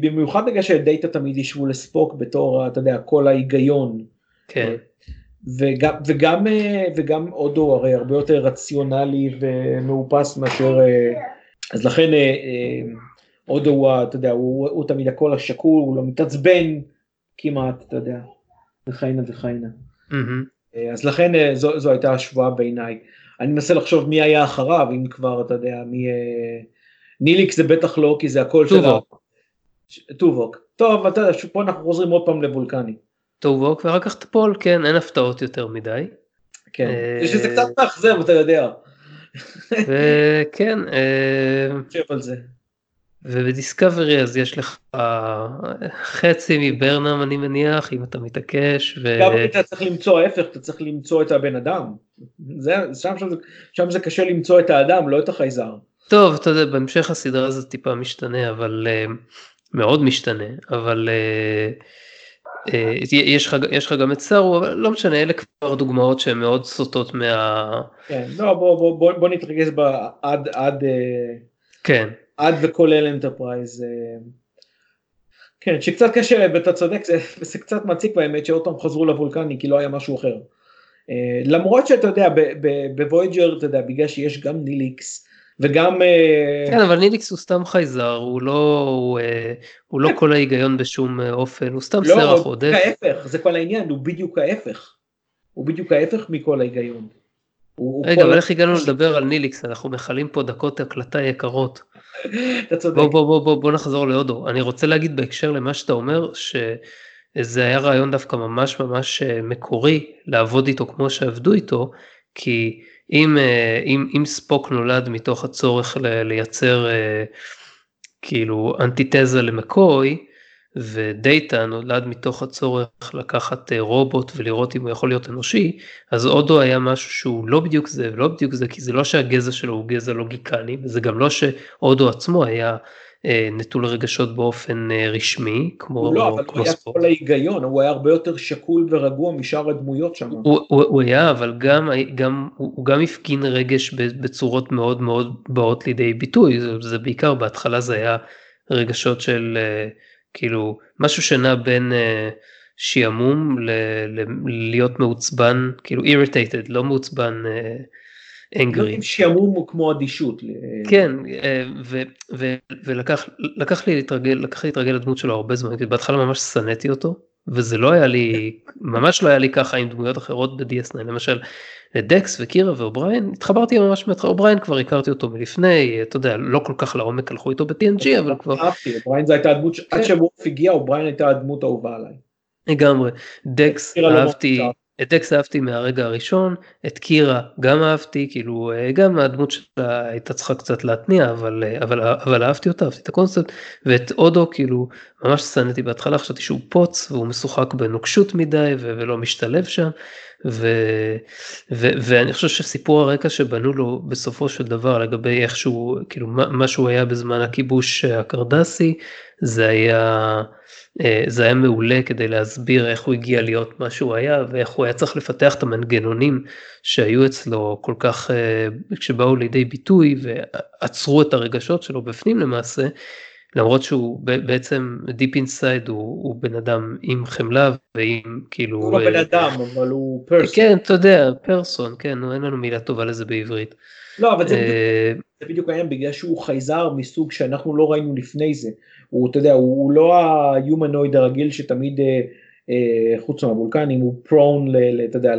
Speaker 2: במיוחד בגלל שדאטה תמיד ישבו לספוק בתור, אתה יודע, כל ההיגיון.
Speaker 1: כן.
Speaker 2: וגם, וגם, וגם אודו הרי הרבה יותר רציונלי ומאופס מאשר, אז לכן הוא, אתה יודע, הוא, הוא תמיד הקול השקול, הוא לא מתעצבן כמעט, אתה יודע, וכהנה וכהנה. Mm-hmm. אז לכן זו, זו הייתה השבועה בעיניי. אני מנסה לחשוב מי היה אחריו, אם כבר, אתה יודע, מי... ניליק זה בטח לא, כי זה הכל
Speaker 1: של... טובוק.
Speaker 2: טובוק. טוב, אתה יודע, פה אנחנו חוזרים עוד פעם לבולקני.
Speaker 1: טובוק, ואחר כך תפול, כן, אין הפתעות יותר מדי.
Speaker 2: כן, יש אה, שזה קצת מאכזב, אתה יודע.
Speaker 1: וכן.
Speaker 2: חושב על זה.
Speaker 1: ובדיסקאברי אז יש לך חצי מברנם אני מניח אם אתה מתעקש.
Speaker 2: ו... גם אתה צריך למצוא ההפך אתה צריך למצוא את הבן אדם. זה, שם, שם, שם זה קשה למצוא את האדם לא את החייזר.
Speaker 1: טוב, אתה יודע, בהמשך הסדרה זה טיפה משתנה, אבל uh, מאוד משתנה, אבל uh, uh, יש, לך, יש לך גם את סארו, אבל לא משנה, אלה כבר דוגמאות שהן מאוד סוטות מה...
Speaker 2: כן, לא, בוא, בוא, בוא, בוא נתרכז בה עד, עד,
Speaker 1: כן.
Speaker 2: עד וכולל אנטרפרייז. כן, שקצת קשה, ואתה צודק, זה, זה קצת מציק באמת שעוד פעם חזרו לוולקני, כי לא היה משהו אחר. למרות שאתה יודע, בוויאג'ר, אתה יודע, בגלל שיש גם ניליקס, וגם
Speaker 1: אה, כן אבל ניליקס הוא סתם חייזר הוא לא הוא, אה, הוא לא קול ההיגיון בשום אה, אופן הוא סתם לא, סרח עודף.
Speaker 2: לא, ההפך זה כל העניין הוא בדיוק ההפך. הוא בדיוק ההפך מקול ההיגיון.
Speaker 1: רגע אבל איך הגענו לדבר על ניליקס אנחנו מכלים פה דקות הקלטה יקרות.
Speaker 2: אתה צודק.
Speaker 1: בוא בוא בוא בוא בוא נחזור להודו אני רוצה להגיד בהקשר למה שאתה אומר שזה היה רעיון דווקא ממש ממש מקורי לעבוד איתו כמו שעבדו איתו כי אם, אה, אם, אם ספוק נולד מתוך הצורך לייצר אה, כאילו אנטיתזה למקוי, ודאטה נולד מתוך הצורך לקחת אה, רובוט ולראות אם הוא יכול להיות אנושי, אז אודו היה משהו שהוא לא בדיוק זה ולא בדיוק זה, כי זה לא שהגזע שלו הוא גזע לוגיקני, וזה גם לא שאודו עצמו היה אה, נטול רגשות באופן אה, רשמי כמו
Speaker 2: לא, אבל הוא היה כל ההיגיון הוא היה הרבה יותר שקול ורגוע משאר הדמויות שם.
Speaker 1: הוא, הוא, הוא היה אבל גם גם הוא, הוא גם הפגין רגש בצורות מאוד מאוד באות לידי ביטוי זה, זה בעיקר בהתחלה זה היה רגשות של כאילו משהו שנע בין שעמום ל, ל, להיות מעוצבן כאילו irritated לא מעוצבן. Angry.
Speaker 2: שעמום כמו אדישות.
Speaker 1: כן, אה, ולקח לי להתרגל, לקח לי להתרגל לדמות שלו הרבה זמן, בהתחלה ממש שנאתי אותו, וזה לא היה לי, ממש לא היה לי ככה עם דמויות אחרות ב-DS9, למשל דקס וקירה ואובריין, התחברתי ממש מהתחלה, אובריין כבר הכרתי אותו מלפני, אתה יודע, לא כל כך לעומק הלכו איתו ב-TNG, אבל כבר...
Speaker 2: אובריין זה הייתה הדמות, עד כן. שוורף הגיע, אובריין הייתה הדמות האהובה עליי.
Speaker 1: לגמרי, דקס אהבתי. את דקס אהבתי מהרגע הראשון, את קירה גם אהבתי, כאילו גם הדמות שלה הייתה צריכה קצת להתניע, אבל, אבל, אבל אהבתי אותה, אהבתי את הקונספט, ואת אודו כאילו ממש שנאתי בהתחלה, חשבתי שהוא פוץ והוא משוחק בנוקשות מדי ולא משתלב שם, ו, ו, ואני חושב שסיפור הרקע שבנו לו בסופו של דבר לגבי איך שהוא, כאילו מה שהוא היה בזמן הכיבוש הקרדסי, זה היה... אה, זה היה מעולה כדי להסביר איך הוא הגיע להיות מה שהוא היה ואיך הוא היה צריך לפתח את המנגנונים שהיו אצלו כל כך אה, כשבאו לידי ביטוי ועצרו את הרגשות שלו בפנים למעשה למרות שהוא בעצם deep inside הוא, הוא בן אדם עם חמלה ועם כאילו
Speaker 2: הוא לא בן אדם אבל הוא person
Speaker 1: כן אתה יודע person כן אין לנו מילה טובה לזה בעברית.
Speaker 2: לא אבל זה, בדיוק, זה בדיוק העניין בגלל שהוא חייזר מסוג שאנחנו לא ראינו לפני זה הוא, אתה יודע, הוא, לא ה-humanoid הרגיל שתמיד, אה, אה, חוץ מהוולקנים, הוא prone, אתה יודע,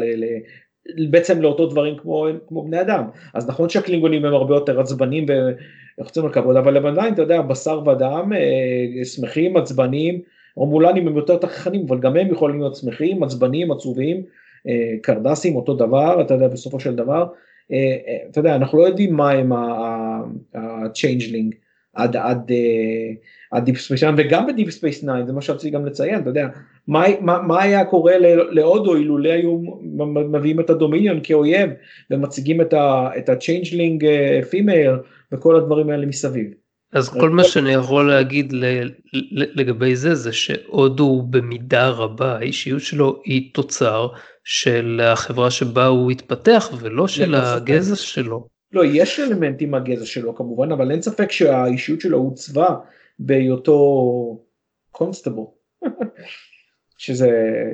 Speaker 2: בעצם לאותו דברים כמו, כמו בני אדם. אז נכון שהקלינגונים הם הרבה יותר עצבנים ולוחצים על כבוד, אבל הם עדיין, אתה יודע, בשר ודם, אה, שמחים, עצבניים, רומולנים הם יותר תככנים, אבל גם הם יכולים להיות שמחים, עצבניים, עצובים, אה, קרדסים, אותו דבר, אתה יודע, בסופו של דבר. אה, אה, אתה יודע, אנחנו לא יודעים מה הם ה-changeling עד, עד, אה, הדיפ ספייס 9 וגם בדיפ ספייס 9 זה מה שרציתי גם לציין אתה יודע מה, מה, מה היה קורה לאודו אילולא היו מביאים את הדומיניון כאויב ומציגים את female אה, וכל הדברים האלה מסביב.
Speaker 1: אז כל מה שאני יכול להגיד לגבי זה זה שאודו במידה רבה האישיות שלו היא תוצר של החברה שבה הוא התפתח ולא של הגזע שלו.
Speaker 2: לא יש אלמנטים מהגזע שלו כמובן אבל אין ספק שהאישיות שלו עוצבה בהיותו קונסטבל. שזה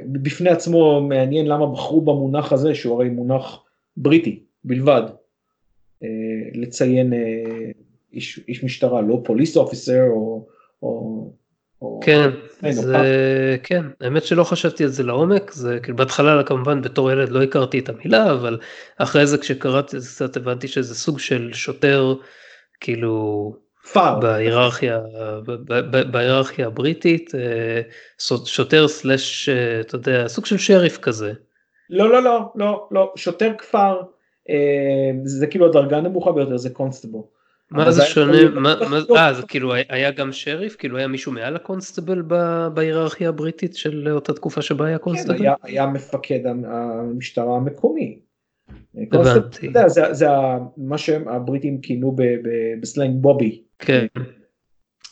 Speaker 2: בפני עצמו מעניין למה בחרו במונח הזה שהוא הרי מונח בריטי בלבד. אה, לציין אה, איש, איש משטרה לא פוליס אופיסר או, או
Speaker 1: כן, זה, כן, האמת שלא חשבתי על זה לעומק, זה כאילו בהתחלה כמובן בתור ילד לא הכרתי את המילה, אבל אחרי זה כשקראתי את זה קצת הבנתי שזה סוג של שוטר, כאילו,
Speaker 2: כפר.
Speaker 1: בהיררכיה, בהיררכיה הבריטית, אה, שוטר סלאש, אה, אתה יודע, סוג של שריף כזה.
Speaker 2: לא, לא, לא, לא, לא, שוטר כפר, אה, זה כאילו הדרגה נמוכה ביותר, זה constable.
Speaker 1: מה זה שונה, אה זה כאילו היה גם שריף, כאילו היה מישהו מעל ה constable בהיררכיה הבריטית של אותה תקופה שבה היה constable?
Speaker 2: כן, היה מפקד המשטרה המקומי.
Speaker 1: הבנתי.
Speaker 2: זה מה שהבריטים כינו בסלנג בובי.
Speaker 1: כן,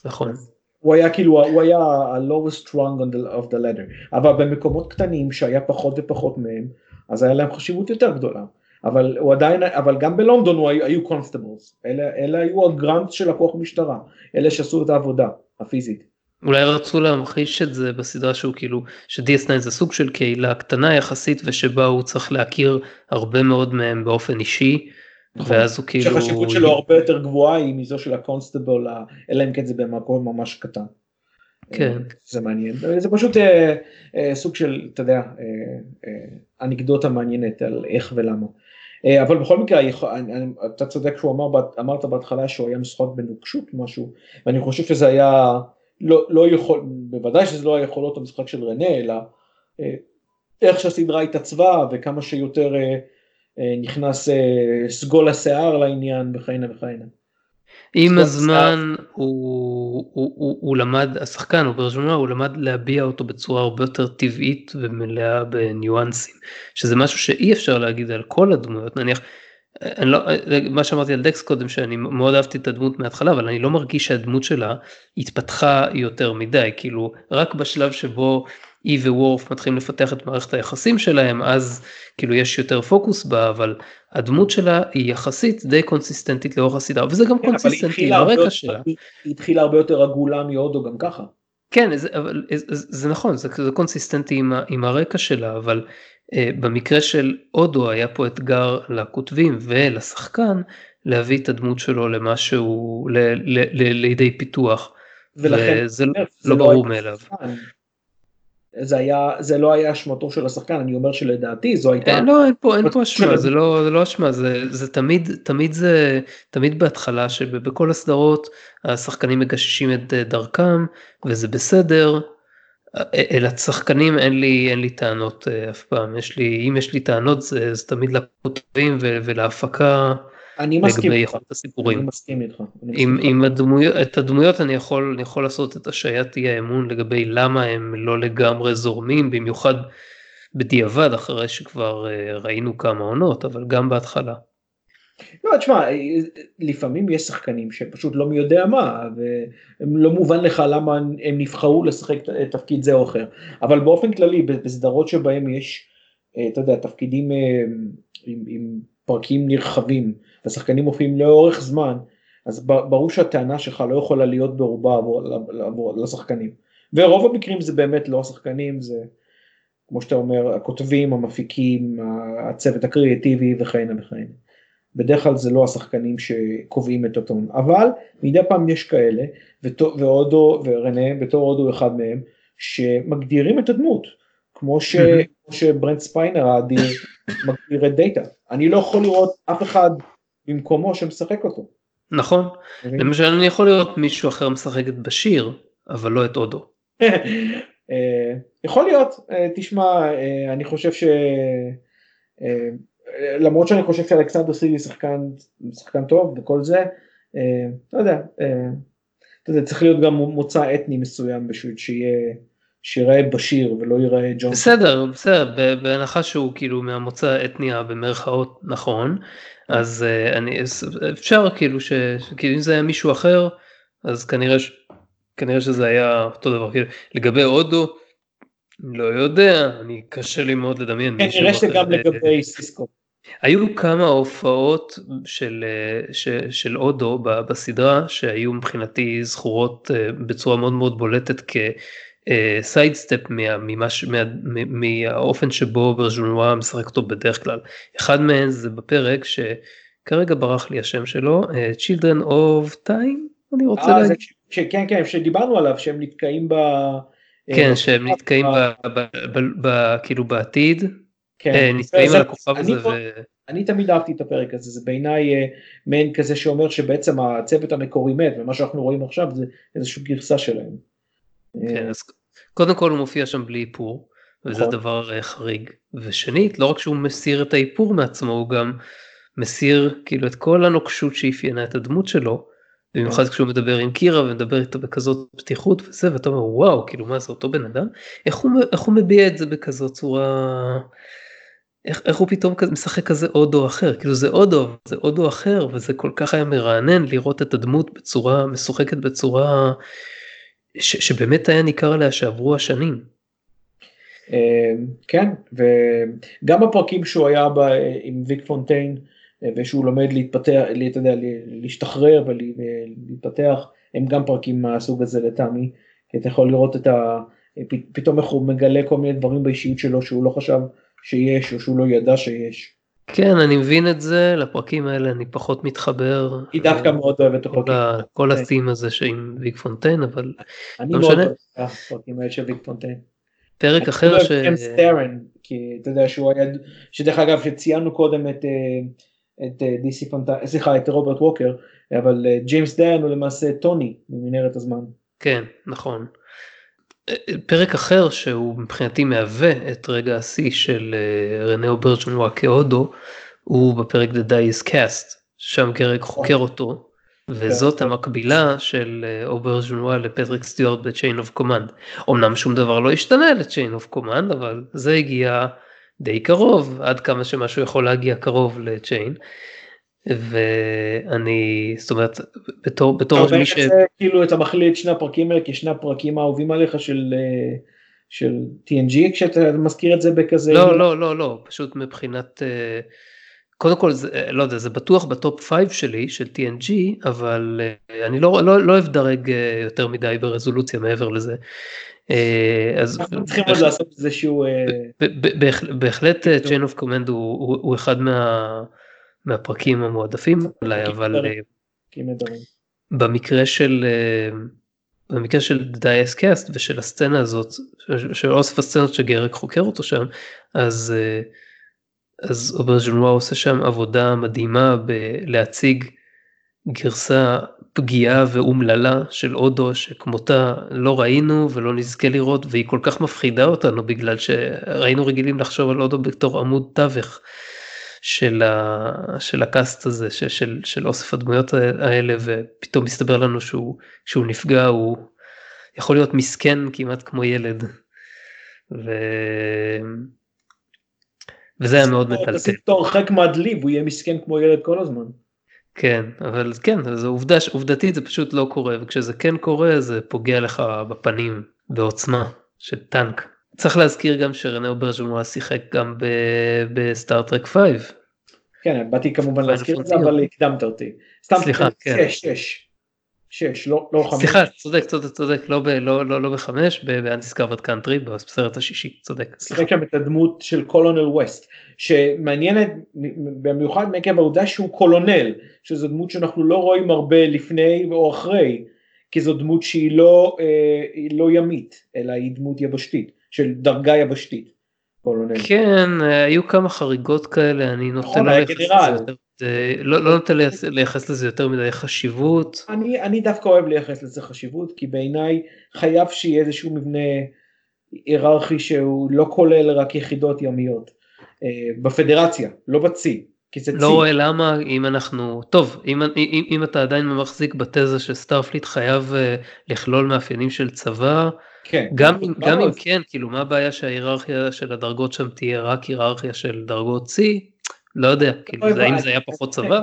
Speaker 1: נכון.
Speaker 2: הוא היה כאילו, הוא היה ה-lowest strong of the ladder, אבל במקומות קטנים שהיה פחות ופחות מהם, אז היה להם חשיבות יותר גדולה. אבל הוא עדיין, אבל גם בלונדון הוא היו, היו קונסטבלס, אלה, אלה היו הגרנט של הכוח משטרה, אלה שעשו את העבודה הפיזית.
Speaker 1: אולי רצו להמחיש את זה בסדרה שהוא כאילו ש-DS9 זה סוג של קהילה קטנה יחסית ושבה הוא צריך להכיר הרבה מאוד מהם באופן אישי. נכון. ואז הוא כאילו...
Speaker 2: שהחשיבות שלו הרבה יותר גבוהה היא מזו של הקונסטבל, אלא אם כן זה במקום ממש קטן.
Speaker 1: כן.
Speaker 2: זה מעניין, זה פשוט אה, אה, סוג של, אתה יודע, אה, אה, אנקדוטה מעניינת על איך ולמה. אה, אבל בכל מקרה אתה צודק שהוא אמר, אמרת בהתחלה שהוא היה משחק בנוקשות משהו ואני חושב שזה היה לא, לא יכול, בוודאי שזה לא היכולות המשחק של רנה אלא אה, איך שהסדרה התעצבה וכמה שיותר אה, נכנס סגול השיער לעניין וכהנה וכהנה.
Speaker 1: עם הזמן הוא, הוא, הוא, הוא למד, השחקן הוא ברז'ונה, הוא למד להביע אותו בצורה הרבה יותר טבעית ומלאה בניואנסים, שזה משהו שאי אפשר להגיד על כל הדמויות, נניח, אני לא, מה שאמרתי על דקס קודם שאני מאוד אהבתי את הדמות מההתחלה אבל אני לא מרגיש שהדמות שלה התפתחה יותר מדי. כאילו רק בשלב שבו היא ווורף מתחילים לפתח את מערכת היחסים שלהם אז כאילו יש יותר פוקוס בה אבל הדמות שלה היא יחסית די קונסיסטנטית לאורך הסדרה וזה גם כן, קונסיסטנטי ברקע שלה.
Speaker 2: היא התחילה הרבה יותר עגולה מאודו גם ככה.
Speaker 1: כן זה, אבל, זה, זה נכון זה, זה קונסיסטנטי עם, עם הרקע שלה אבל uh, במקרה של הודו היה פה אתגר לכותבים ולשחקן להביא את הדמות שלו למשהו ל, ל, ל, לידי פיתוח. ולכן וזה לא, לא ברור מאליו.
Speaker 2: זה היה זה לא היה אשמתו של השחקן אני אומר שלדעתי זו הייתה
Speaker 1: אין, לא אין פה אין פה אשמה זה לא זה לא אשמה זה זה תמיד תמיד זה תמיד בהתחלה שבכל הסדרות השחקנים מגששים את דרכם וזה בסדר אל השחקנים אין לי אין לי טענות אף פעם יש לי אם יש לי טענות זה, זה תמיד לכותבים ולהפקה
Speaker 2: אני מסכים
Speaker 1: לגבי. איכות הסיפורים.
Speaker 2: אני מסכים איתך. אני
Speaker 1: עם. עם הדמויות, את הדמויות אני יכול, אני יכול לעשות את השעיית אי האמון לגבי למה הם לא לגמרי זורמים, במיוחד בדיעבד אחרי שכבר אה, ראינו כמה עונות, אבל גם בהתחלה.
Speaker 2: לא, תשמע, לפעמים יש שחקנים שפשוט לא מי יודע מה, והם לא מובן לך למה הם נבחרו לשחק תפקיד זה או אחר. אבל באופן כללי, בסדרות שבהם יש, אה, אתה יודע, תפקידים אה, עם, עם פרקים נרחבים, והשחקנים מופיעים לאורך זמן, אז ברור שהטענה שלך לא יכולה להיות ברובה לשחקנים. ורוב המקרים זה באמת לא השחקנים, זה כמו שאתה אומר, הכותבים, המפיקים, הצוות הקריאטיבי וכהנה וכהנה. בדרך כלל זה לא השחקנים שקובעים את הטון, אבל מדי פעם יש כאלה, ואודו, רנה בתור אודו אחד מהם, שמגדירים את הדמות, כמו, ש, כמו שברנט ספיינר האדיר מגדיר את דאטה. אני לא יכול לראות אף אחד במקומו שמשחק אותו.
Speaker 1: נכון, למשל אני יכול לראות מישהו אחר משחק את בשיר, אבל לא את אודו.
Speaker 2: אה, יכול להיות, אה, תשמע, אה, אני חושב ש... למרות שאני חושב שאלכסנדר סילי שחקן, שחקן טוב וכל זה, לא יודע, אתה יודע, צריך להיות גם מוצא אתני מסוים בשביל שיהיה, שיראה בשיר ולא ייראה ג'ון.
Speaker 1: בסדר, בסדר, בהנחה שהוא כאילו מהמוצא האתני במרכאות נכון, אז אני, אפשר כאילו שכאילו אם זה היה מישהו אחר, אז כנראה ש... כנראה שזה היה אותו דבר, כאילו, לגבי הודו, לא יודע, אני קשה לי מאוד לדמיין.
Speaker 2: כנראה שגם לגבי סיסקו.
Speaker 1: היו כמה הופעות של, של, של אודו בסדרה שהיו מבחינתי זכורות בצורה מאוד מאוד בולטת כ sidestep מהאופן שבו ברז'ונואה משחק אותו בדרך כלל. אחד מהם זה בפרק שכרגע ברח לי השם שלו, Children of Time, אני רוצה
Speaker 2: אה,
Speaker 1: להגיד.
Speaker 2: שכן כן שדיברנו עליו שהם נתקעים ב...
Speaker 1: כן שהם נתקעים כאילו בעתיד,
Speaker 2: כן,
Speaker 1: נתקעים על הכוכב הזה.
Speaker 2: אני תמיד אהבתי את הפרק הזה, זה בעיניי מעין כזה שאומר שבעצם הצוות המקורי מת ומה שאנחנו רואים עכשיו זה איזושהי גרסה שלהם.
Speaker 1: כן, אז קודם כל הוא מופיע שם בלי איפור, וזה
Speaker 2: נכון.
Speaker 1: דבר חריג, ושנית לא רק שהוא מסיר את האיפור מעצמו הוא גם מסיר כאילו את כל הנוקשות שאפיינה את הדמות שלו. במיוחד כשהוא מדבר עם קירה ומדבר איתה בכזאת פתיחות וזה ואתה אומר וואו כאילו מה זה אותו בן אדם איך הוא, איך הוא מביע את זה בכזאת צורה איך, איך הוא פתאום כזה, משחק כזה אודו אחר כאילו זה אודו זה אודו אחר וזה כל כך היה מרענן לראות את הדמות בצורה משוחקת בצורה ש, שבאמת היה ניכר עליה שעברו השנים.
Speaker 2: כן וגם הפרקים שהוא היה בה עם ויק פונטיין. ושהוא לומד להתפתח, אתה יודע, להשתחרר ולהתפתח, הם גם פרקים מהסוג הזה לטעמי, כי אתה יכול לראות את ה... פתאום איך הוא מגלה כל מיני דברים באישיות שלו שהוא לא חשב שיש או שהוא לא ידע שיש.
Speaker 1: כן אני מבין את זה לפרקים האלה אני פחות מתחבר.
Speaker 2: היא דווקא מאוד אוהבת את
Speaker 1: הפרקים. כל הסים הזה שעם ויק פונטיין אבל.
Speaker 2: אני מאוד אוהב את הפרקים האלה של ויק פונטיין.
Speaker 1: פרק אחר ש...
Speaker 2: כי אתה יודע שהוא היה, שדרך אגב שציינו קודם את את די.סי. פונטנה, סליחה את רוברט ווקר, אבל ג'יימס דארן הוא למעשה טוני ממנהרת הזמן.
Speaker 1: כן נכון. פרק אחר שהוא מבחינתי מהווה את רגע השיא של רנה אוברז'נואה כאודו הוא בפרק The Die is Cast שם גרק חוקר אותו וזאת המקבילה של אוברז'נואה לפטריק סטיוארט ב-Chain of Command. אמנם שום דבר לא השתנה ל-Chain of Command אבל זה הגיע די קרוב עד כמה שמשהו יכול להגיע קרוב לצ'יין. ואני זאת אומרת בתור בתור
Speaker 2: מי ש... כאילו אתה מחליט שני הפרקים האלה כשני הפרקים האהובים עליך של של TNG כשאתה מזכיר את זה בכזה
Speaker 1: לא לא לא לא פשוט מבחינת קודם כל זה לא יודע זה בטוח בטופ 5 שלי של TNG אבל אני לא לא לא אוהב דרק יותר מדי ברזולוציה מעבר לזה.
Speaker 2: אז אנחנו צריכים עוד לעשות איזשהו
Speaker 1: בהחלט chain of command הוא אחד מהפרקים המועדפים עליי אבל במקרה של במקרה של Die is Cast ושל הסצנה הזאת של אוסף הסצנות שגרק חוקר אותו שם אז אז אוברז'נואה עושה שם עבודה מדהימה בלהציג גרסה פגיעה ואומללה של אודו שכמותה לא ראינו ולא נזכה לראות והיא כל כך מפחידה אותנו בגלל שהיינו רגילים לחשוב על אודו בתור עמוד תווך של, ה, של הקאסט הזה של, של, של אוסף הדמויות האלה ופתאום מסתבר לנו שהוא, שהוא נפגע הוא יכול להיות מסכן כמעט כמו ילד. ו... וזה היה מאוד מטלטל.
Speaker 2: תשים הרחק מהדלי והוא יהיה מסכן כמו ילד כל הזמן.
Speaker 1: כן, אבל כן, אז עובדה, עובדתית זה פשוט לא קורה, וכשזה כן קורה זה פוגע לך בפנים בעוצמה של טנק. צריך להזכיר גם שרנה אוברז'נואה שיחק גם בסטארטרק 5.
Speaker 2: כן, באתי כמובן להזכיר את זה, אבל הקדמת אותי.
Speaker 1: סליחה, כן.
Speaker 2: 6, 6. 6, לא, לא 5.
Speaker 1: סליחה, צודק, צודק, צודק, לא, לא, לא, לא בחמש, באנדיסקאברד קאנטרי, בסרט השישי, צודק.
Speaker 2: שיחק שם את הדמות של קולונל ווסט, שמעניינת במיוחד מעקב העובדה שהוא קולונל, שזו דמות שאנחנו לא רואים הרבה לפני או אחרי, כי זו דמות שהיא לא, אה, לא ימית, אלא היא דמות יבשתית, של דרגה יבשתית.
Speaker 1: כן, היו כמה חריגות כאלה, אני נוטה נכון, לזה לא, לא לייחס לזה יותר מדי חשיבות.
Speaker 2: אני, אני דווקא אוהב לייחס לזה חשיבות, כי בעיניי חייב שיהיה איזשהו מבנה היררכי שהוא לא כולל רק יחידות ימיות. אה, בפדרציה, לא בצי. כי זה
Speaker 1: לא צי. רואה למה אם אנחנו, טוב, אם, אם, אם אתה עדיין מחזיק בתזה שסטארפליט חייב uh, לכלול מאפיינים של צבא,
Speaker 2: כן,
Speaker 1: גם, אם, גם אם כן, כאילו מה הבעיה שההיררכיה של הדרגות שם תהיה רק היררכיה של דרגות צי, לא יודע, כאילו, זה, האם זה היה פחות צבא?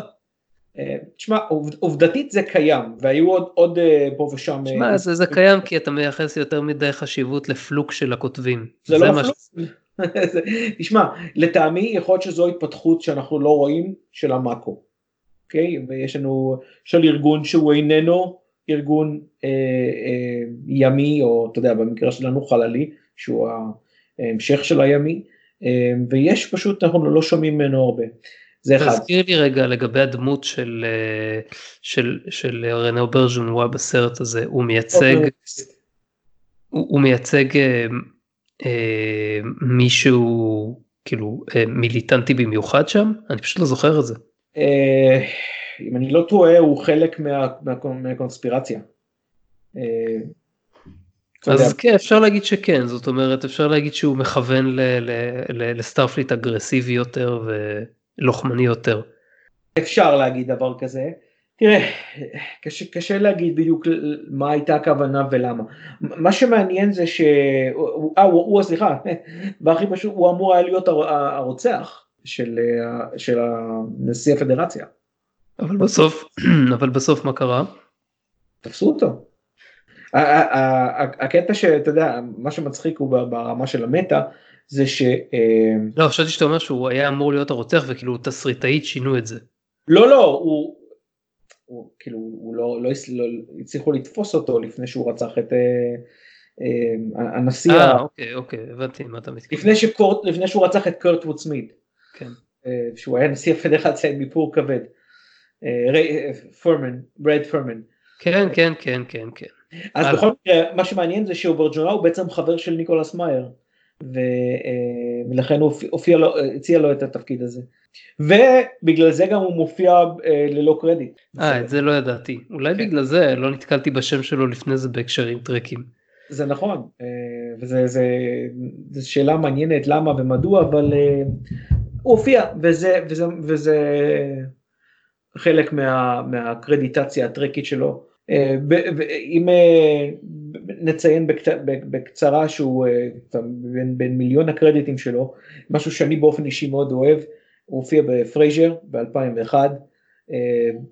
Speaker 2: אה, תשמע, עובדתית זה קיים, והיו עוד, עוד אה, פה ושם...
Speaker 1: תשמע, אה, זה, זה קיים כי אתה מייחס יותר מדי חשיבות לפלוק של הכותבים.
Speaker 2: זה, זה לא פלוק. תשמע, לטעמי יכול להיות שזו התפתחות שאנחנו לא רואים של המאקו. אוקיי? ויש לנו של ארגון שהוא איננו ארגון אה, אה, ימי, או אתה יודע, במקרה שלנו חללי, שהוא ההמשך של הימי. אמ, ויש פשוט, אנחנו לא שומעים ממנו הרבה. זה אחד.
Speaker 1: תזכיר לי רגע לגבי הדמות של, אה, של, של רנאו ברג'ונואה בסרט הזה, הוא מייצג, הוא, הוא מייצג אה, אה, מישהו כאילו אה, מיליטנטי במיוחד שם? אני פשוט לא זוכר את זה.
Speaker 2: אה, אם אני לא טועה הוא חלק מה, מה, מהקונספירציה. אה,
Speaker 1: אז כן, אפשר להגיד שכן, זאת אומרת, אפשר להגיד שהוא מכוון לסטארפליט אגרסיבי יותר ולוחמני יותר.
Speaker 2: אפשר להגיד דבר כזה. תראה, קשה, קשה להגיד בדיוק מה הייתה הכוונה ולמה. מה שמעניין זה שהוא, אה, הוא, הוא, סליחה, והכי פשוט, הוא אמור היה להיות הרוצח של, של נשיא הפדרציה.
Speaker 1: אבל בסוף, אבל בסוף מה קרה?
Speaker 2: תפסו אותו. הקטע שאתה יודע, מה שמצחיק הוא ברמה של המטה, זה ש... אה,
Speaker 1: לא, חשבתי שאתה אומר שהוא היה אמור להיות הרוצח וכאילו תסריטאית שינו את זה.
Speaker 2: לא, לא, הוא... הוא כאילו, הוא לא, לא, לא הצליחו לתפוס אותו לפני שהוא רצח את אה, אה, הנשיא.
Speaker 1: אה, אוקיי, אוקיי, הבנתי מה אתה מתכוון.
Speaker 2: לפני, שקורט, לפני שהוא רצח את קרט ווד סמית.
Speaker 1: כן.
Speaker 2: אה, שהוא היה נשיא הפדרציה עם איפור כבד. אה, ריי פורמן, ברד פורמן.
Speaker 1: כן, כן, כן, כן, כן.
Speaker 2: אז בכל מקרה, מה שמעניין זה שאוברג'ונה הוא בעצם חבר של ניקולס מאייר, אה, ולכן הוא הופיע לו, הציע לו את התפקיד הזה. ובגלל זה גם הוא מופיע אה, ללא קרדיט.
Speaker 1: אה, את זה לא ידעתי. אולי כן. בגלל זה לא נתקלתי בשם שלו לפני זה בהקשרים טרקים.
Speaker 2: זה נכון, אה, וזו שאלה מעניינת למה ומדוע, אבל הוא הופיע, וזה, וזה, וזה חלק מה, מהקרדיטציה הטרקית שלו. אה, אם אה, נציין בקצרה שהוא אה, בין, בין מיליון הקרדיטים שלו, משהו שאני באופן אישי מאוד אוהב, הוא הופיע בפרייזר ב-2001,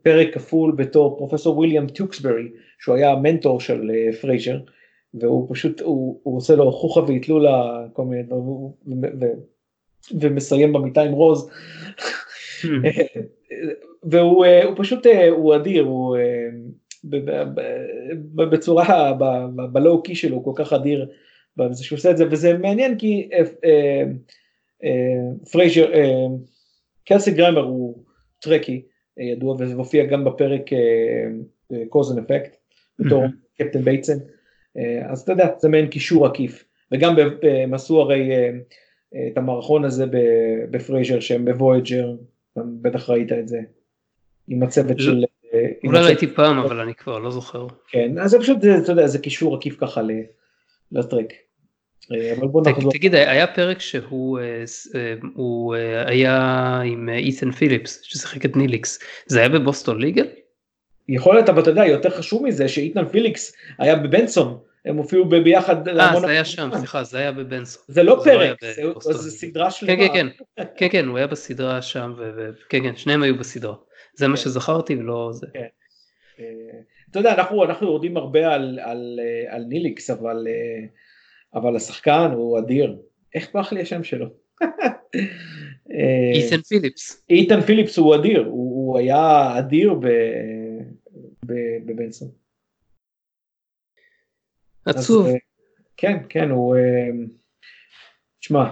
Speaker 2: פרק כפול בתור פרופסור ויליאם טוקסברי, שהוא היה המנטור של פרייזר, והוא פשוט, הוא, הוא עושה לו חוכא ואטלולה, כל מיני דברים, ומסיים במיטה עם רוז. והוא פשוט, הוא אדיר, הוא... בצורה, ב-low key שלו, הוא כל כך אדיר שהוא עושה את זה, וזה מעניין כי אה, אה, אה, פרייזר, קלסי גראמר הוא טרקי ידוע וזה מופיע גם בפרק Cause and Effect בתור קפטן בייטסן, אז אתה יודע, זה מעין קישור עקיף, וגם הם עשו הרי את המערכון הזה בפרייזר שהם בוויג'ר, בטח ראית את זה, עם הצוות של
Speaker 1: אולי ראיתי פעם אבל אני כבר לא זוכר.
Speaker 2: כן אז זה פשוט אתה יודע זה קישור עקיף ככה לטרק.
Speaker 1: תגיד היה פרק שהוא היה עם אית'ן פיליפס ששיחק את ניליקס זה היה בבוסטון ליגל?
Speaker 2: יכול להיות אבל אתה יודע יותר חשוב מזה שאית'ן פיליפס היה בבנסון הם הופיעו ביחד.
Speaker 1: אה זה היה שם סליחה זה היה בבנסון.
Speaker 2: זה לא פרק זה סדרה שלמה.
Speaker 1: כן כן כן כן הוא היה בסדרה שם וכן כן שניהם היו בסדרה זה מה שזכרתי ולא זה.
Speaker 2: אתה יודע אנחנו אנחנו יורדים הרבה על ניליקס אבל אבל השחקן הוא אדיר איך ברח לי השם שלו.
Speaker 1: איתן פיליפס.
Speaker 2: איתן פיליפס הוא אדיר הוא היה אדיר בבנסון.
Speaker 1: עצוב.
Speaker 2: אז, כן, כן, הוא... תשמע,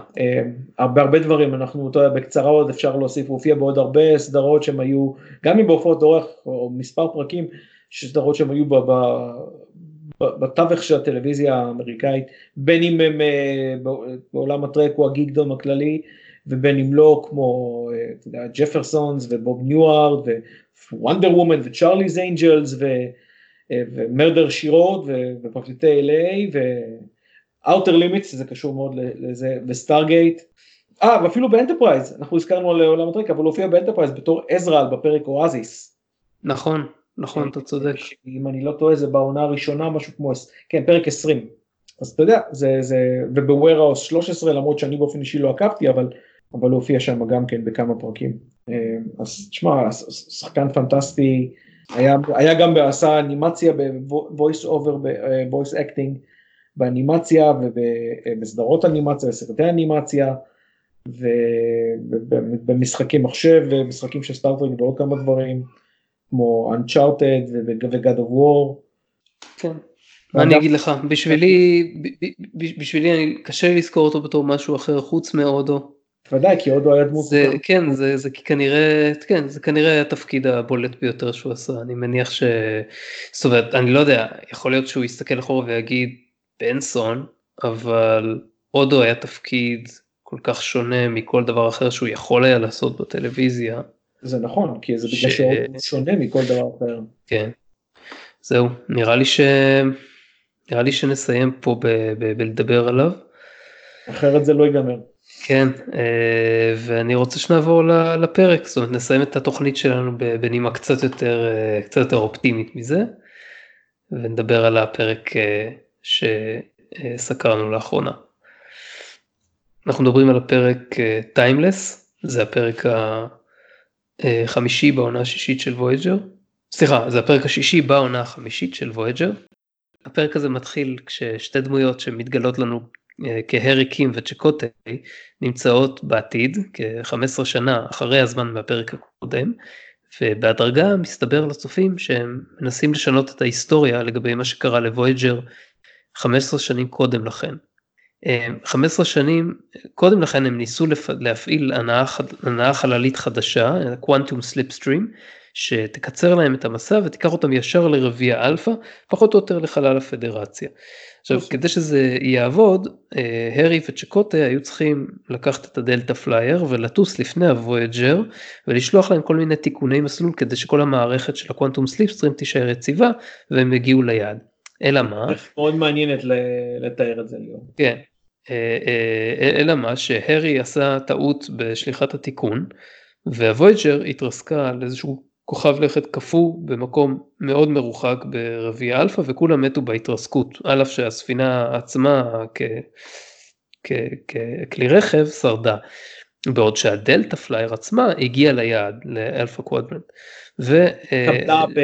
Speaker 2: הרבה הרבה דברים, אנחנו, אתה יודע, בקצרה עוד אפשר להוסיף, הוא הופיע בעוד הרבה סדרות שהם היו, גם אם בהופעות אורך או מספר פרקים, סדרות שהם היו ב, ב, ב, בתווך של הטלוויזיה האמריקאית, בין אם הם בעולם הטרק הוא הגיגדום הכללי, ובין אם לא, כמו, Jeffersons ובוב ניוארד ו-Wonder Woman ו-Charlie's Angels ו-Murder, She Wrote ופרקליטי LA ו-Outer Limits זה קשור מאוד לזה וסטארגייט. אה ואפילו באנטרפרייז אנחנו הזכרנו על עולם הטרק אבל הוא הופיע באנטרפרייז בתור עזרל בפרק Oasis.
Speaker 1: נכון נכון אתה צודק.
Speaker 2: אם אני לא טועה זה בעונה הראשונה משהו כמו כן פרק 20. אז אתה יודע זה זה וב-Warehouse 13 למרות שאני באופן אישי לא עקבתי אבל אבל הוא הופיע שם גם כן בכמה פרקים. אז תשמע שחקן פנטסטי. היה, היה גם עשה אנימציה ב-voice over, ב-voice acting באנימציה ובסדרות אנימציה, בסרטי אנימציה ובמשחקי מחשב ומשחקים של סטארטרק ועוד כמה דברים כמו Uncharted ו-God of War.
Speaker 1: כן. מה אני אגיד לך, בשבילי, בשבילי קשה לי לזכור אותו בתור משהו אחר חוץ מאודו.
Speaker 2: ודאי כי הודו היה דמות.
Speaker 1: זה, כן, זה, זה כנראה, כן, זה כנראה התפקיד הבולט ביותר שהוא עשה, אני מניח ש... זאת אומרת, אני לא יודע, יכול להיות שהוא יסתכל אחורה ויגיד בנסון, אבל הודו היה תפקיד כל כך שונה מכל דבר אחר שהוא יכול היה לעשות בטלוויזיה.
Speaker 2: זה נכון, כי זה בגלל ש... שהוא שונה מכל דבר אחר.
Speaker 1: כן. זהו, נראה לי ש... נראה לי שנסיים פה ב... ב... בלדבר עליו.
Speaker 2: אחרת זה לא ייגמר.
Speaker 1: כן, ואני רוצה שנעבור לפרק, זאת אומרת נסיים את התוכנית שלנו בנימה קצת יותר, קצת יותר אופטימית מזה, ונדבר על הפרק שסקרנו לאחרונה. אנחנו מדברים על הפרק טיימלס, זה הפרק החמישי בעונה השישית של וויג'ר, סליחה, זה הפרק השישי בעונה החמישית של וויג'ר. הפרק הזה מתחיל כששתי דמויות שמתגלות לנו כהרי קים וצ'קוטי נמצאות בעתיד כ-15 שנה אחרי הזמן מהפרק הקודם ובהדרגה מסתבר לצופים שהם מנסים לשנות את ההיסטוריה לגבי מה שקרה לוויג'ר 15 שנים קודם לכן. 15 שנים קודם לכן הם ניסו להפעיל הנעה, הנעה חללית חדשה, Quantum Slipstream, שתקצר להם את המסע ותיקח אותם ישר לרביע אלפא, פחות או יותר לחלל הפדרציה. עכשיו כדי שזה יעבוד, הרי וצ'קוטי היו צריכים לקחת את הדלתא פלייר ולטוס לפני הוויג'ר ולשלוח להם כל מיני תיקוני מסלול כדי שכל המערכת של ה-Quantum Slipstream תישאר יציבה והם יגיעו ליעד. אלא מה?
Speaker 2: מאוד מעניינת לתאר את זה ליאור.
Speaker 1: כן. אלא מה שהרי עשה טעות בשליחת התיקון והוויג'ר התרסקה על איזשהו כוכב לכת קפוא במקום מאוד מרוחק ברביע אלפא וכולם מתו בהתרסקות על אף שהספינה עצמה ככלי רכב שרדה. בעוד שהדלתא פלייר עצמה הגיעה ליעד ל-Alpha Quadrant. ו...
Speaker 2: קבלה ב...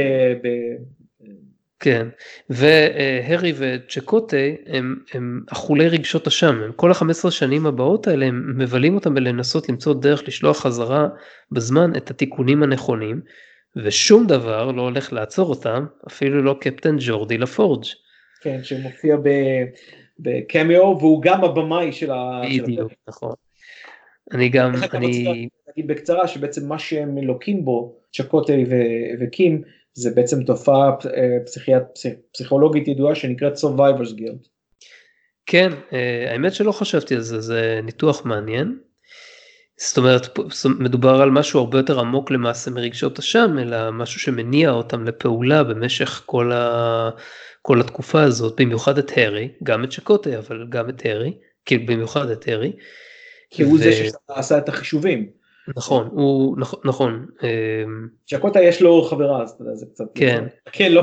Speaker 1: כן, והרי וצ'קוטה הם, הם אכולי רגשות אשם, הם כל ה-15 שנים הבאות האלה הם מבלים אותם בלנסות למצוא דרך לשלוח חזרה בזמן את התיקונים הנכונים, ושום דבר לא הולך לעצור אותם, אפילו לא קפטן ג'ורדי לפורג'.
Speaker 2: כן, שמופיע בקמיו והוא גם הבמאי של ה...
Speaker 1: בדיוק, נכון. אני גם,
Speaker 2: אני... אגיד בקצרה שבעצם מה שהם לוקים בו, צ'קוטי וקים, זה בעצם תופעה פסיכיאט, פסיכולוגית ידועה שנקראת Survivors Guild.
Speaker 1: כן, האמת שלא חשבתי על זה, זה ניתוח מעניין. זאת אומרת, מדובר על משהו הרבה יותר עמוק למעשה מרגשות אשם, אלא משהו שמניע אותם לפעולה במשך כל, ה... כל התקופה הזאת, במיוחד את הארי, גם את שקוטה, אבל גם את הארי, כאילו במיוחד את הארי.
Speaker 2: כי הוא ו... זה שעשה את החישובים.
Speaker 1: נכון, הוא, נכון. אמ,
Speaker 2: שקוטה יש לו חברה, אז אתה יודע, זה קצת...
Speaker 1: כן.
Speaker 2: כן, לא...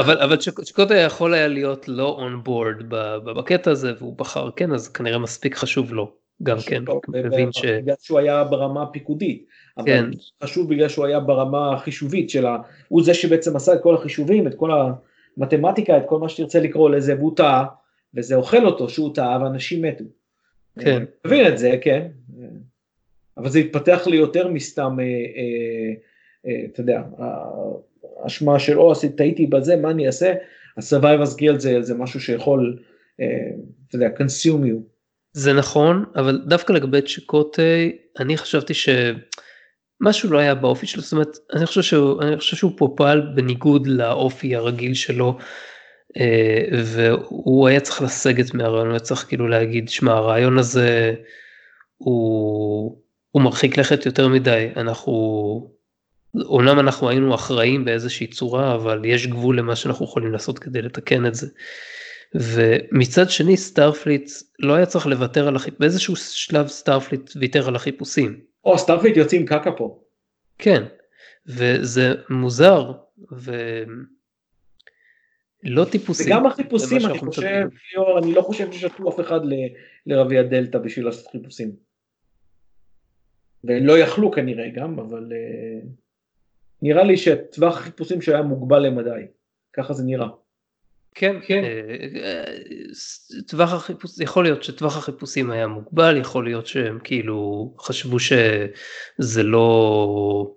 Speaker 1: אבל, אבל שקוטה יכול היה להיות לא און בורד בקטע הזה, והוא בחר כן, אז כנראה מספיק חשוב לו, גם כן,
Speaker 2: מבין ש... בגלל שהוא היה ברמה הפיקודית. כן. חשוב בגלל שהוא היה ברמה החישובית של ה... הוא זה שבעצם עשה את כל החישובים, את כל המתמטיקה, את כל מה שתרצה לקרוא לזה, והוא טעה, וזה אוכל אותו שהוא טעה, ואנשים מתו.
Speaker 1: כן.
Speaker 2: מבין את זה, כן. אבל זה התפתח לי יותר מסתם, אה, אה, אה, אתה יודע, האשמה של או עשיתי, טעיתי בזה, מה אני אעשה? ה-survivors guild זה, זה משהו שיכול, אתה יודע, consume you.
Speaker 1: זה נכון, אבל דווקא לגבי צ'קוטי, אני חשבתי שמשהו לא היה באופי שלו, זאת אומרת, אני חושב שהוא, אני חושב שהוא פה פעל בניגוד לאופי הרגיל שלו. והוא היה צריך לסגת מהרעיון, הוא היה צריך כאילו להגיד, שמע הרעיון הזה הוא, הוא מרחיק לכת יותר מדי, אנחנו, אומנם אנחנו היינו אחראים באיזושהי צורה, אבל יש גבול למה שאנחנו יכולים לעשות כדי לתקן את זה. ומצד שני סטארפליט לא היה צריך לוותר על החיפושים, באיזשהו שלב סטארפליט ויתר על החיפושים.
Speaker 2: או סטארפליט יוצאים קקה פה.
Speaker 1: כן, וזה מוזר, ולא טיפוסי.
Speaker 2: וגם החיפושים, אני חושב, ליאור, אני לא חושב ששתו אף אחד לרביע הדלתא בשביל לעשות חיפושים. ולא יכלו כנראה גם, אבל uh, נראה לי שטווח החיפושים שהיה מוגבל למדי, ככה זה נראה.
Speaker 1: כן, כן. אה, טווח החיפוש, יכול להיות שטווח החיפושים היה מוגבל, יכול להיות שהם כאילו חשבו שזה לא...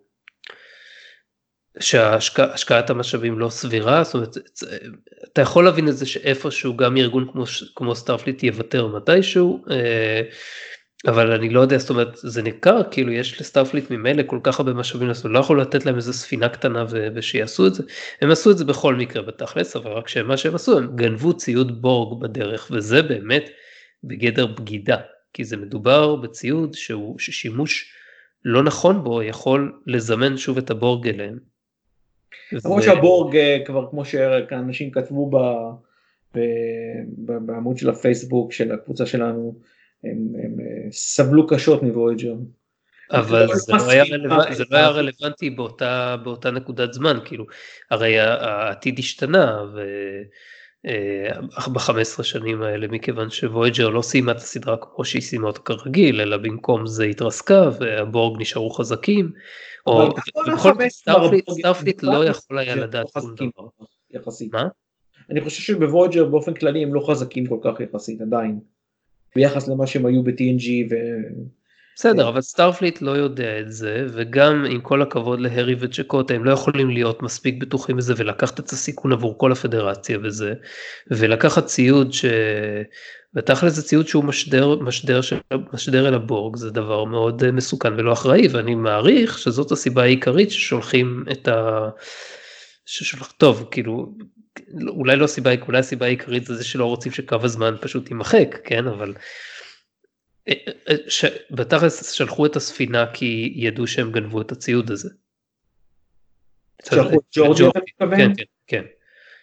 Speaker 1: שהשקעת המשאבים לא סבירה, זאת אומרת, אתה יכול להבין את זה שאיפשהו גם ארגון כמו, כמו Starfleet יוותר מתישהו, אה, אבל אני לא יודע, זאת אומרת, זה ניכר, כאילו יש ל Starfleet ממילא כל כך הרבה משאבים לעשות, לא יכול לתת להם איזה ספינה קטנה ו- ושיעשו את זה. הם עשו את זה בכל מקרה בתכלס, אבל רק שמה שהם עשו, הם גנבו ציוד Borg בדרך, וזה באמת בגדר בגידה, כי זה מדובר בציוד שהוא, ששימוש לא נכון בו יכול לזמן שוב את הבורג אליהם.
Speaker 2: למרות ו... שהבורג אה, כבר כמו שאנשים כתבו ב... בעמוד של הפייסבוק של הקבוצה שלנו, הם, הם אה, סבלו קשות מוויג'ר.
Speaker 1: אבל זה לא, היה, רלוונט, זה לא היה רלוונטי באותה, באותה נקודת זמן, כאילו, הרי העתיד השתנה, ו... אה, ב-15 שנים האלה מכיוון שוויג'ר לא סיימה את הסדרה כמו שהיא סיימה אותה כרגיל אלא במקום זה התרסקה והבורג נשארו חזקים. או בכל Starfleet לא יכול היה לדעת שום דבר.
Speaker 2: מה? אני חושב שב Voyager באופן כללי הם לא חזקים כל כך יחסית עדיין. ביחס למה שהם היו ב-TNG ו...
Speaker 1: בסדר, אבל Starfleet לא יודע את זה, וגם עם כל הכבוד להארי וצ'קוטיי, הם לא יכולים להיות מספיק בטוחים בזה ולקחת את הסיכון עבור כל הפדרציה וזה, ולקחת ציוד ש... בתכל'ס זה ציוד שהוא משדר, משדר, משדר אל הבורג, זה דבר מאוד אה, מסוכן ולא אחראי, ואני מעריך שזאת הסיבה העיקרית ששולחים את ה... ששולח, טוב, כאילו, אולי לא הסיבה, אולי הסיבה העיקרית זה זה שלא רוצים שקו הזמן פשוט יימחק, כן, אבל אה, אה, ש... בתכלס שלחו את הספינה כי ידעו שהם גנבו את הציוד הזה.
Speaker 2: שלחו את ג'ורג'י אתה מתכוון?
Speaker 1: כן, כן, כן.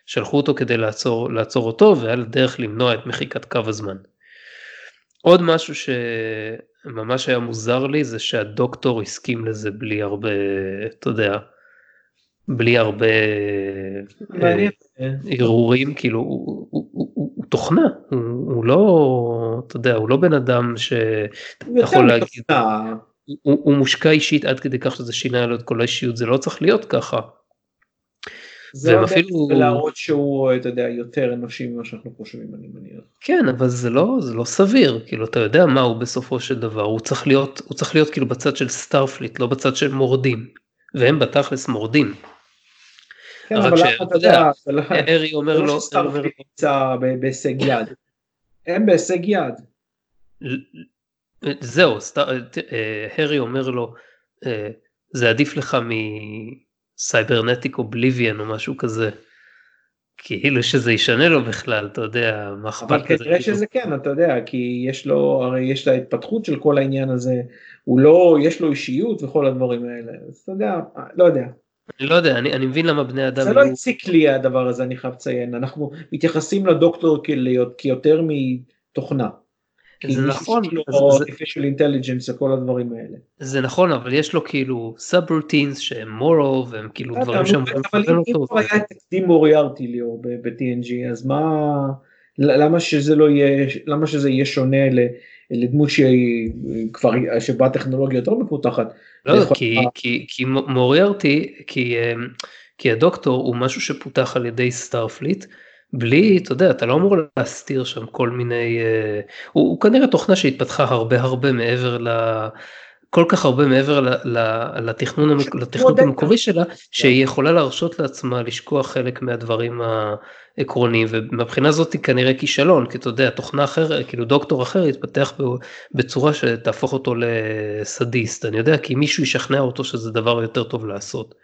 Speaker 1: שלחו אותו כדי לעצור, לעצור אותו והיה לדרך למנוע את מחיקת קו הזמן. עוד משהו שממש היה מוזר לי זה שהדוקטור הסכים לזה בלי הרבה, אתה יודע, בלי הרבה אה, הרהורים, כאילו הוא, הוא, הוא, הוא תוכנה, הוא, הוא לא, אתה יודע, הוא לא בן אדם שאתה יכול להגיד, הוא, הוא מושקע אישית עד כדי כך שזה שינה לו את כל האישיות, זה לא צריך להיות ככה.
Speaker 2: זה לא אפילו להראות שהוא אתה יודע יותר אנושי ממה שאנחנו חושבים אני מניח.
Speaker 1: כן אבל זה לא זה לא סביר כאילו אתה יודע מה הוא בסופו של דבר הוא צריך להיות הוא צריך להיות כאילו בצד של Starfleet לא בצד של מורדים והם בתכלס מורדים.
Speaker 2: כן, אבל אתה יודע,
Speaker 1: הארי אומר לו,
Speaker 2: Starfleet נמצא בהישג יד. הם בהישג יד.
Speaker 1: זהו, הארי אומר לו, זה עדיף לך מ cybernetic oblivion או משהו כזה. כאילו שזה ישנה לו בכלל, אתה יודע, מה אכפת
Speaker 2: אבל כנראה שזה כן, אתה יודע, כי יש לו, הרי יש לה התפתחות של כל העניין הזה, הוא לא, יש לו אישיות וכל הדברים האלה, אז אתה יודע, לא יודע.
Speaker 1: אני לא יודע, אני, אני מבין למה בני אדם...
Speaker 2: זה לא הציק לי הדבר הזה, אני חייב לציין, אנחנו מתייחסים לדוקטור כיותר מתוכנה.
Speaker 1: זה נכון,
Speaker 2: זה artificial intelligence וכל הדברים האלה.
Speaker 1: זה נכון, אבל יש לו כאילו סאב רוטינס שהם מורו והם כאילו דברים
Speaker 2: שהם... אבל אם כבר היה תקדים מוריארטי ליאור ב-TNG, אז מה... למה שזה לא יהיה, למה שזה יהיה שונה לדמות שהיא כבר, שבה טכנולוגיה יותר מפותחת.
Speaker 1: לא, כי, כי, כי מוריארטי, כי, כי הדוקטור הוא משהו שפותח על ידי Starfleet. בלי, אתה יודע, אתה לא אמור להסתיר שם כל מיני, אה, הוא, הוא כנראה תוכנה שהתפתחה הרבה הרבה מעבר ל... כל כך הרבה מעבר לתכנון, לתכנון המקורי שלה, שהיא יכולה להרשות לעצמה לשכוח חלק מהדברים העקרוניים, ומבחינה זאת היא כנראה כישלון, כי אתה יודע, תוכנה אחרת, כאילו דוקטור אחר יתפתח בצורה שתהפוך אותו לסדיסט, אני יודע, כי מישהו ישכנע אותו שזה דבר יותר טוב לעשות.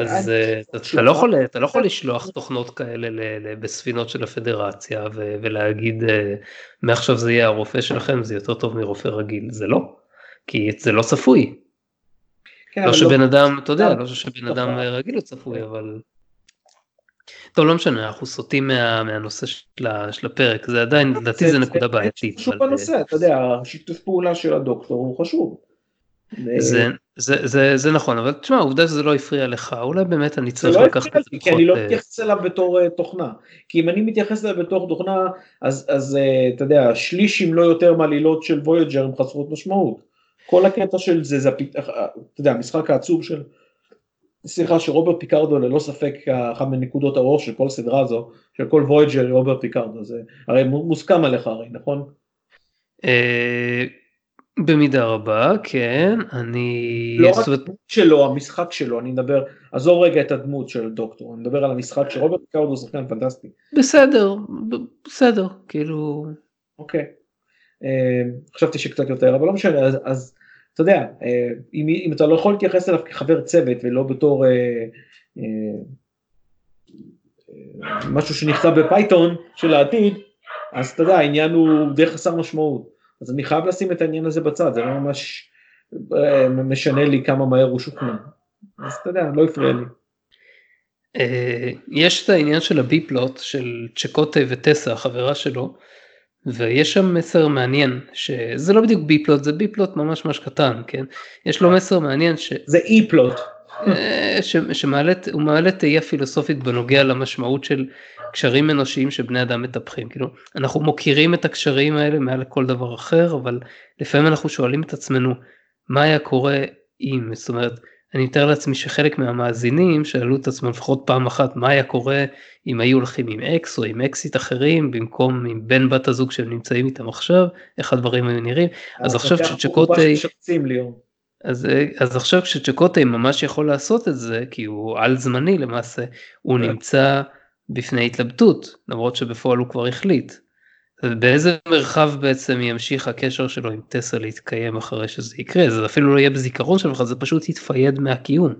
Speaker 1: אז אה, אתה לא יכול, אתה לא יכול לשלוח תוכנות כאלה בספינות של הפדרציה ולהגיד אה, מעכשיו זה יהיה הרופא שלכם זה יותר טוב מרופא רגיל, זה לא, כי זה לא צפוי. כן, לא שבן לא... אדם, אתה יודע, לא שבן אדם רגיל הוא צפוי, אבל... טוב, לא משנה, אנחנו סוטים מה, מהנושא של, של הפרק, זה עדיין, לדעתי זה נקודה בעייתית.
Speaker 2: זה חשוב בנושא, אתה יודע, שיתוף פעולה של הדוקטור הוא חשוב.
Speaker 1: זה, זה, זה, זה נכון, אבל תשמע, העובדה שזה לא הפריע לך, אולי באמת אני צריך
Speaker 2: לא
Speaker 1: לקחת
Speaker 2: את זה. כי אני לא אה, מתייחס אליו בתור uh, תוכנה, כי אם אני מתייחס אליו בתור תוכנה, אז, אז uh, אתה יודע, שליש אם לא יותר מהעלילות של Voyager הם חסרות משמעות. כל הקטע של זה, זה, אתה יודע, המשחק העצוב של, סליחה, שרוברט פיקרדו ללא ספק אחת מנקודות האור של כל סדרה הזו, של כל Voyager רוברט פיקרדו, זה הרי מוסכם עליך הרי, נכון?
Speaker 1: במידה רבה, כן, אני...
Speaker 2: לא רק הדמות שלו, המשחק שלו, אני מדבר, עזוב רגע את הדמות של דוקטור, אני מדבר על המשחק של רוברט פיקרדו הוא שחקן פנטסטי.
Speaker 1: בסדר, בסדר, כאילו...
Speaker 2: אוקיי. אה, חשבתי שקצת יותר, אבל לא משנה, אז, אתה יודע, אה, אם, אתה לא יכול להתייחס אליו כחבר צוות ולא בתור אה, משהו שנכתב ב Python של העתיד, אז אתה יודע, העניין הוא די חסר משמעות. אז אני חייב לשים את העניין הזה בצד, זה לא ממש אה, משנה לי כמה מהר הוא שוכנע. אז אתה יודע, לא הפריע לי.
Speaker 1: אה, יש את העניין של הבי פלוט של צ'קוטה וטסה החברה שלו ויש שם מסר מעניין שזה לא בדיוק בי פלוט זה בי פלוט ממש ממש קטן כן יש לו מסר מעניין ש...
Speaker 2: זה אי פלוט.
Speaker 1: אה, שמעלה הוא מעלה תהייה פילוסופית בנוגע למשמעות של קשרים אנושיים שבני אדם מטפחים. כאילו אנחנו מוקירים את הקשרים האלה מעל כל דבר אחר אבל לפעמים אנחנו שואלים את עצמנו מה היה קורה אם? זאת אומרת אני מתאר לעצמי שחלק מהמאזינים שאלו את עצמם לפחות פעם אחת מה היה קורה אם היו הולכים עם אקס או עם אקסיט אחרים במקום עם בן בת הזוג שהם נמצאים איתם עכשיו איך הדברים היו נראים. אז עכשיו כשצ'קוטי אז, אז עכשיו כשצ'קוטי ממש יכול לעשות את זה כי הוא על זמני למעשה הוא כן. נמצא בפני התלבטות למרות שבפועל הוא כבר החליט. באיזה מרחב בעצם ימשיך הקשר שלו עם טסה להתקיים אחרי שזה יקרה זה אפילו לא יהיה בזיכרון שלך זה פשוט יתפייד מהקיום.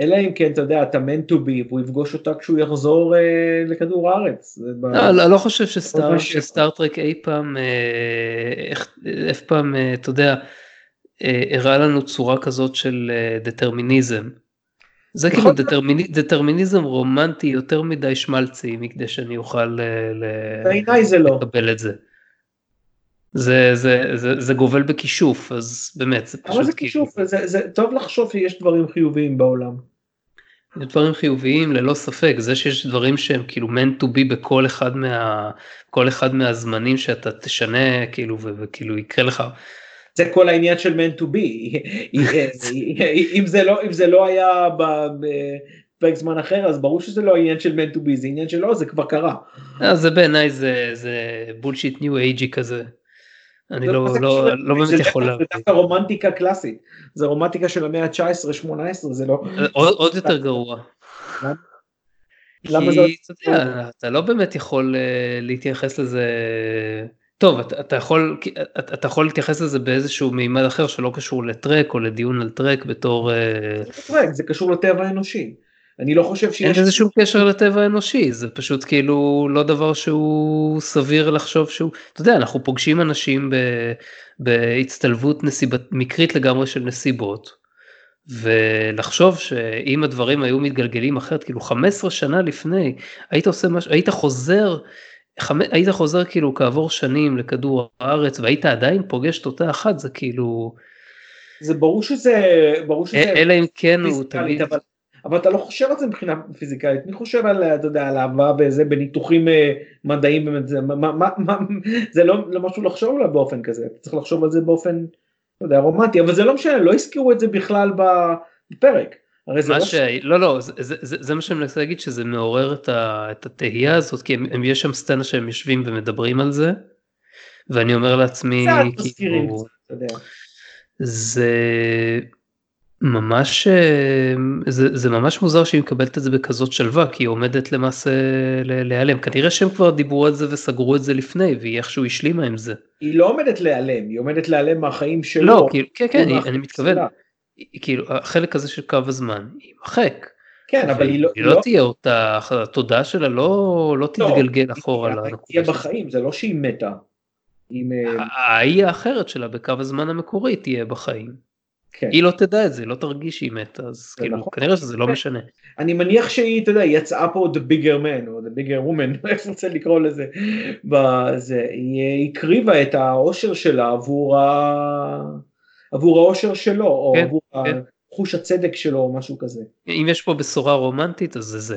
Speaker 2: אלא אם כן אתה יודע אתה meant to be והוא יפגוש אותה כשהוא יחזור אה, לכדור הארץ.
Speaker 1: לא, לא, לא חושב שסטאר, שסטארטרק אי פעם אה, אף פעם אה, אתה יודע אה, הראה לנו צורה כזאת של דטרמיניזם. זה כאילו. דטרמיני, דטרמיניזם רומנטי יותר מדי שמלצי מכדי שאני אוכל
Speaker 2: זה לא.
Speaker 1: לקבל את זה. זה, זה, זה, זה גובל בכישוף אז באמת זה
Speaker 2: פשוט אבל זה כאילו- כישוף זה, זה טוב לחשוב שיש דברים חיוביים בעולם.
Speaker 1: יש דברים חיוביים ללא ספק זה שיש דברים שהם כאילו meant to be בכל אחד מה כל אחד מהזמנים שאתה תשנה כאילו וכאילו יקרה לך
Speaker 2: זה כל העניין של man to be, אם זה לא, אם זה לא היה בפרק זמן אחר אז ברור שזה לא עניין של man to be, זה עניין של לא, זה כבר קרה.
Speaker 1: אה, זה בעיניי זה, זה בולשיט ניו אייג'י כזה. אני לא, לא, לא, באמת יכול
Speaker 2: להבין. זה דווקא רומנטיקה קלאסית, זה רומנטיקה של המאה ה-19-18, זה לא...
Speaker 1: עוד, עוד יותר גרוע. למה זה... אתה, לא באמת יכול אה, להתייחס לזה טוב, אתה, אתה, יכול, אתה, אתה יכול להתייחס לזה באיזשהו מימד אחר שלא קשור לטרק או לדיון על טרק בתור...
Speaker 2: אה, זה טרק, זה קשור לטבע האנושי. אני לא חושב שיש...
Speaker 1: אין לזה שום קשר לטבע האנושי, זה פשוט כאילו לא דבר שהוא סביר לחשוב שהוא, אתה יודע, אנחנו פוגשים אנשים ב, בהצטלבות נסיבת, מקרית לגמרי של נסיבות, ולחשוב שאם הדברים היו מתגלגלים אחרת, כאילו 15 שנה לפני, היית עושה משהו, היית חוזר, היית חוזר כאילו כעבור שנים לכדור הארץ והיית עדיין פוגש תוצאה אחת, זה כאילו...
Speaker 2: זה ברור שזה, ברור שזה...
Speaker 1: אלא אם כן הוא תמיד...
Speaker 2: אבל... אבל אתה לא חושב על זה מבחינה פיזיקלית, מי חושב על, אתה יודע, על אהבה וזה בניתוחים אה, מדעיים, באמת, זה, מה, מה, מה, זה לא, לא משהו לחשוב עליו באופן כזה, אתה צריך לחשוב על זה באופן, לא יודע, רומנטי, אבל זה לא משנה, לא הזכירו את זה בכלל בפרק.
Speaker 1: הרי זה לא ש... לא, לא, זה, זה, זה, זה מה שאני מנסה להגיד, שזה מעורר את, ה, את התהייה הזאת, כי הם, הם, יש שם סצנה שהם יושבים ומדברים על זה, ואני אומר לעצמי,
Speaker 2: כאילו,
Speaker 1: זה... ממש אה, זה, זה ממש מוזר שהיא מקבלת את זה בכזאת שלווה כי היא עומדת למעשה להיעלם כנראה שהם כבר דיברו על זה וסגרו את זה לפני והיא איכשהו השלימה עם זה.
Speaker 2: היא לא עומדת להיעלם היא עומדת להיעלם מהחיים שלו.
Speaker 1: לא כאילו, כן כן אני, אני מתכוון כאילו החלק הזה של קו הזמן יימחק.
Speaker 2: כן אבל היא לא,
Speaker 1: היא לא, לא תהיה אותה התודעה שלה לא לא לא תתגלגל אחורה.
Speaker 2: היא תהיה בחיים זה לא שהיא מתה.
Speaker 1: ההיא האחרת שלה בקו הזמן המקורי תהיה בחיים. כן. היא לא תדע את זה, לא תרגיש שהיא מתה, אז כאילו, נכון. כנראה שזה לא כן. משנה.
Speaker 2: אני מניח שהיא, אתה יודע, יצאה פה the bigger man, או the bigger woman, איך רוצה לקרוא לזה, בזה, היא הקריבה את האושר שלה עבור, ה... עבור האושר שלו, או כן, עבור כן. חוש הצדק שלו, או משהו כזה.
Speaker 1: אם יש פה בשורה רומנטית, אז זה זה.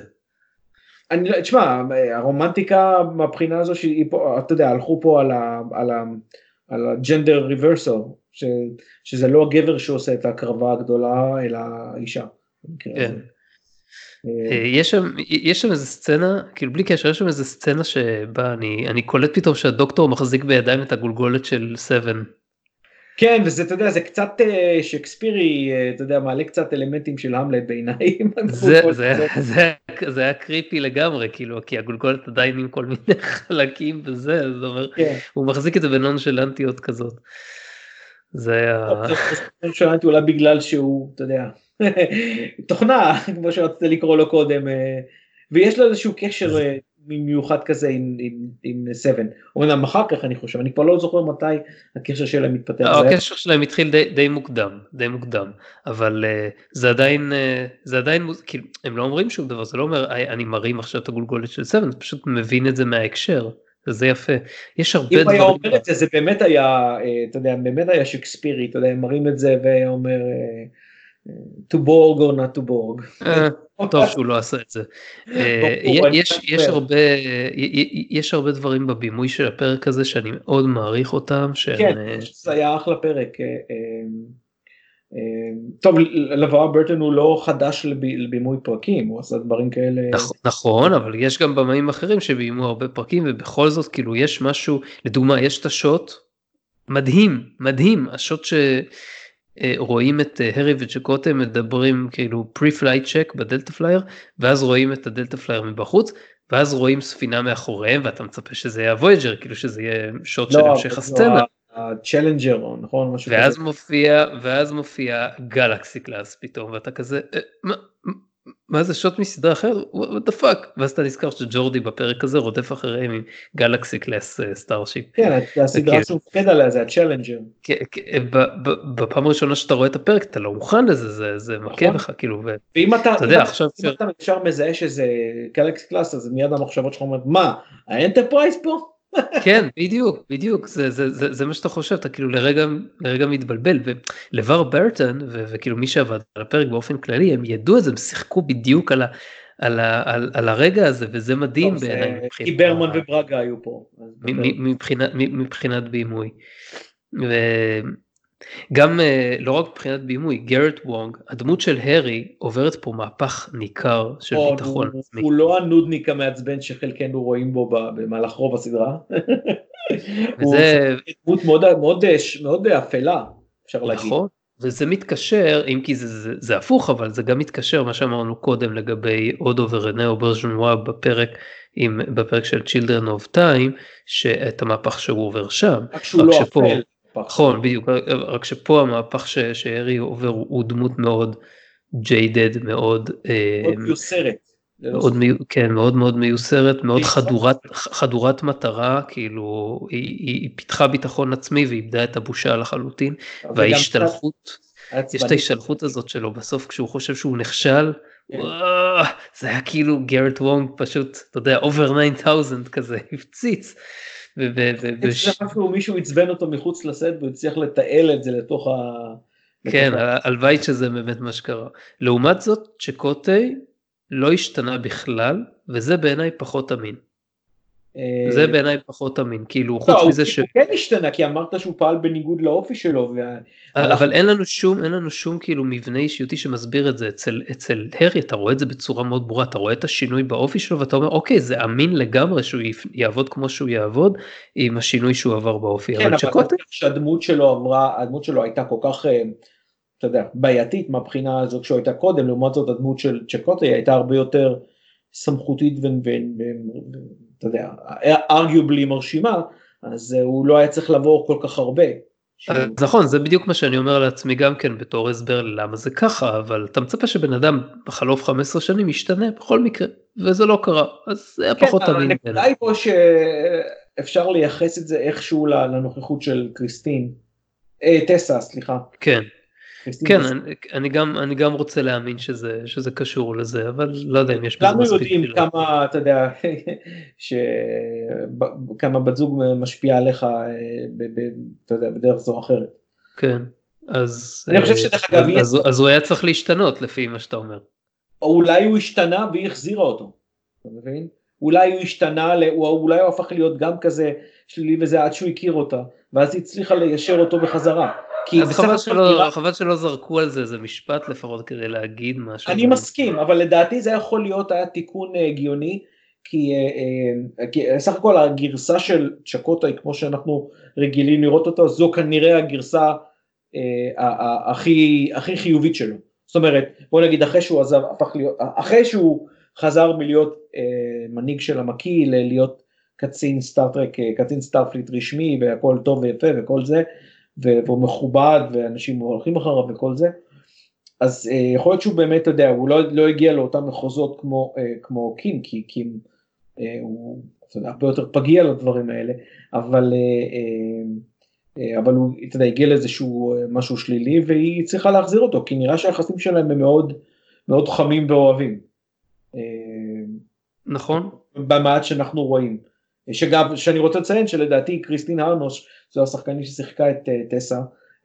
Speaker 2: אני, לא, תשמע, הרומנטיקה מהבחינה הזו שהיא פה, אתה יודע, הלכו פה על ה... על ה... על הג'נדר ריברסל, ש, שזה לא הגבר שעושה את ההקרבה הגדולה, אלא האישה.
Speaker 1: כן. אה, יש שם, יש שם איזה סצנה, כאילו בלי קשר, יש שם איזה סצנה שבה אני, אני קולט פתאום שהדוקטור מחזיק בידיים את הגולגולת של סבן.
Speaker 2: כן, וזה, אתה יודע, זה קצת uh, שקספירי, uh, אתה יודע, מעלה קצת אלמנטים של המלט בעיניים.
Speaker 1: זה היה קריפי לגמרי, כאילו, כי הגולגולת עדיין עם כל מיני חלקים וזה, זאת אומרת, כן. הוא מחזיק את זה בנונשלנטיות כזאת. זה היה...
Speaker 2: נונשלנטי אולי בגלל שהוא, אתה יודע, תוכנה, כמו שרצית לקרוא לו קודם, אה, ויש לו איזשהו קשר מיוחד כזה עם, עם, עם 7. אומנם אחר כך אני חושב, אני כבר לא זוכר מתי הקשר שלהם מתפתח.
Speaker 1: לא, הקשר שלהם התחיל די, די מוקדם, די מוקדם, אבל uh, זה עדיין, uh, זה עדיין, כאילו, הם לא אומרים שום דבר, זה לא אומר אני מרים עכשיו את הגולגולת של 7, אתה פשוט מבין את זה מההקשר. וזה יפה. יש הרבה
Speaker 2: דברים. אם היה אומר את זה, זה באמת היה, אתה יודע, באמת היה שקספירי, אתה יודע, הם מראים את זה ואומר, to borg or not to borg.
Speaker 1: טוב שהוא לא עשה את זה. אה, יש הרבה דברים בבימוי של הפרק הזה שאני מאוד מעריך אותם.
Speaker 2: כן, אה, זה היה אחלה פרק. אה, טוב, לבר ברטון הוא לא חדש לבימוי פרקים, הוא עשה דברים כאלה.
Speaker 1: נכון, אבל יש גם במאים אחרים שביימו הרבה פרקים ובכל זאת כאילו יש משהו, לדוגמה יש את השוט, מדהים, מדהים, השוט ש... אה, רואים את אה, הארי וצ'קוטיי מדברים כאילו pre-flight check ב Delta Flyer ואז רואים את ה Delta Flyer מבחוץ ואז רואים ספינה מאחוריהם ואתה מצפה שזה יהיה ה Voyager כאילו שזה יהיה שוט לא, של המשך הסצנה.
Speaker 2: ה Challenger נכון משהו
Speaker 1: ואז כזה. מופיע ואז מופיע Galaxy class פתאום ואתה כזה אה, מה, מה זה שוט מסדרה אחרת? what the fuck? ואז אתה נזכר שג'ורדי בפרק הזה רודף אחריהם עם Galaxy class starship.
Speaker 2: כן, הסדרה שהוא מפקד עליה זה ה Challenger.
Speaker 1: בפעם הראשונה שאתה רואה את הפרק אתה לא מוכן לזה, זה מכה נכון. לך כאילו.
Speaker 2: ואם אתה ישר מזהה שזה Galaxy class אז מיד המחשבות שלך אומרות מה ה Enterprise פה?
Speaker 1: כן בדיוק בדיוק זה זה זה זה מה שאתה חושב אתה כאילו לרגע לרגע מתבלבל ולבר ברטון וכאילו מי שעבד על הפרק באופן כללי הם ידעו את זה הם שיחקו בדיוק על, ה, על, ה, על, על הרגע הזה וזה מדהים
Speaker 2: בעיניי. כי ברמן וברגה היו פה.
Speaker 1: מבחינת מבחינת בימוי. גם uh, לא רק מבחינת בימוי, גארט וונג, הדמות של הארי עוברת פה מהפך ניכר של או, ביטחון
Speaker 2: הוא, עצמי. הוא לא הנודניק המעצבן שחלקנו רואים בו במהלך רוב הסדרה. וזה... הוא דמות מאוד, מאוד, מאוד אפלה, אפשר נכון, להגיד. נכון,
Speaker 1: וזה מתקשר, אם כי זה, זה, זה הפוך, אבל זה גם מתקשר מה שאמרנו קודם לגבי אודו ורנאו ברז'נואה בפרק, עם, בפרק של Children of Time, שאת המהפך שהוא עובר שם.
Speaker 2: רק שהוא לא שפה, אפל.
Speaker 1: נכון, בדיוק, רק שפה המהפך שהארי עובר הוא דמות מאוד jaded מאוד.
Speaker 2: מאוד מיוסרת.
Speaker 1: מאוד, כן, מאוד מאוד מיוסרת, מאוד חדורת, חדורת מטרה, כאילו היא, היא, היא פיתחה ביטחון עצמי ואיבדה את הבושה לחלוטין, וההשתלחות, יש את ההשתלחות הזאת שלו בסוף כשהוא חושב שהוא נכשל, כן. זה היה כאילו גארט וונג פשוט, אתה יודע, over 9000 כזה, הפציץ.
Speaker 2: אפילו מישהו עצבן אותו מחוץ לסט והוא הצליח לתעל את זה לתוך ה...
Speaker 1: כן, הלוואי שזה באמת מה שקרה. לעומת זאת, צ'קוטי לא השתנה בכלל, וזה בעיניי פחות אמין. זה אה, בעיניי פחות אמין, כאילו חוץ
Speaker 2: לא,
Speaker 1: מזה ש...
Speaker 2: הוא כן השתנה, כי אמרת שהוא פעל בניגוד לאופי שלו.
Speaker 1: אבל אין לנו שום, אין לנו שום כאילו מבנה אישיותי שמסביר את זה. אצל, אצל הרי אתה רואה את זה בצורה מאוד ברורה, אתה רואה את השינוי באופי שלו ואתה אומר אוקיי זה אמין לגמרי שהוא יעבוד כמו שהוא יעבוד עם השינוי שהוא עבר באופי.
Speaker 2: כן, אבל שקוטי... שהדמות שלו עברה, הדמות שלו הייתה כל כך... אה, אתה יודע, בעייתית מהבחינה הזאת כשהוא הייתה קודם, לעומת זאת הדמות של צ'קוטי הייתה הרבה יותר סמכותית ואתה יודע, ארגיובלי מרשימה, אז הוא לא היה צריך לעבור כל כך הרבה.
Speaker 1: אז נכון זה בדיוק מה שאני אומר לעצמי גם כן בתור הסבר למה זה ככה אבל אתה מצפה שבן אדם בחלוף 15 שנים ישתנה בכל מקרה וזה לא קרה אז זה היה כן, פחות
Speaker 2: אמין. הנקודה היא פה שאפשר לייחס את זה איכשהו לנוכחות של קריסטין, אה, טסה סליחה.
Speaker 1: כן. כן, אני, אני, גם, אני גם רוצה להאמין שזה, שזה קשור לזה, אבל לא יודע אם יש
Speaker 2: בזה מספיק. כולנו יודעים כמה, אתה יודע, ש... כמה בת זוג משפיעה עליך, אה, ב, ב, אתה יודע, בדרך זו או אחרת.
Speaker 1: כן, אז...
Speaker 2: אני חושב שדרך אגב...
Speaker 1: אז, אז, אז הוא היה צריך להשתנות לפי מה שאתה אומר.
Speaker 2: או אולי הוא השתנה והיא החזירה אותו, אתה מבין? אולי הוא השתנה, אולי הוא הפך להיות גם כזה שלילי וזה עד שהוא הכיר אותה, ואז היא הצליחה ליישר אותו בחזרה.
Speaker 1: כי אז חבל שלא. חבל שלא זרקו על זה איזה משפט לפחות כדי להגיד משהו.
Speaker 2: אני מסכים, אבל לדעתי זה יכול להיות היה תיקון אה, הגיוני, כי, אה, אה, כי סך הכל הגרסה של צ'קוטה כמו שאנחנו רגילים לראות אותה, זו כנראה הגרסה הכי, הכי חיובית שלו. זאת אומרת, בוא נגיד אחרי שהוא עזב, הפך להיות, אחרי שהוא חזר מלהיות מנהיג של ה Maquis להיות קצין Star Trek, קצין Starfleet רשמי והכל טוב ויפה וכל זה, והוא מכובד ואנשים הולכים אחריו וכל זה, אז אה, יכול להיות שהוא באמת, אתה יודע, הוא לא, לא הגיע לאותם מחוזות כמו, אה, כמו קים, כי קים אה, הוא אתה יודע, הרבה יותר פגיע לדברים האלה, אבל, אה, אה, אה, אבל הוא, אתה יודע, הגיע לאיזשהו אה, משהו שלילי והיא צריכה להחזיר אותו, כי נראה שהיחסים שלהם הם מאוד, מאוד חמים ואוהבים.
Speaker 1: אה, נכון.
Speaker 2: במעט שאנחנו רואים. שגם, שאני רוצה לציין שלדעתי קריסטין הרנוש, זו השחקנית ששיחקה את uh, טסה,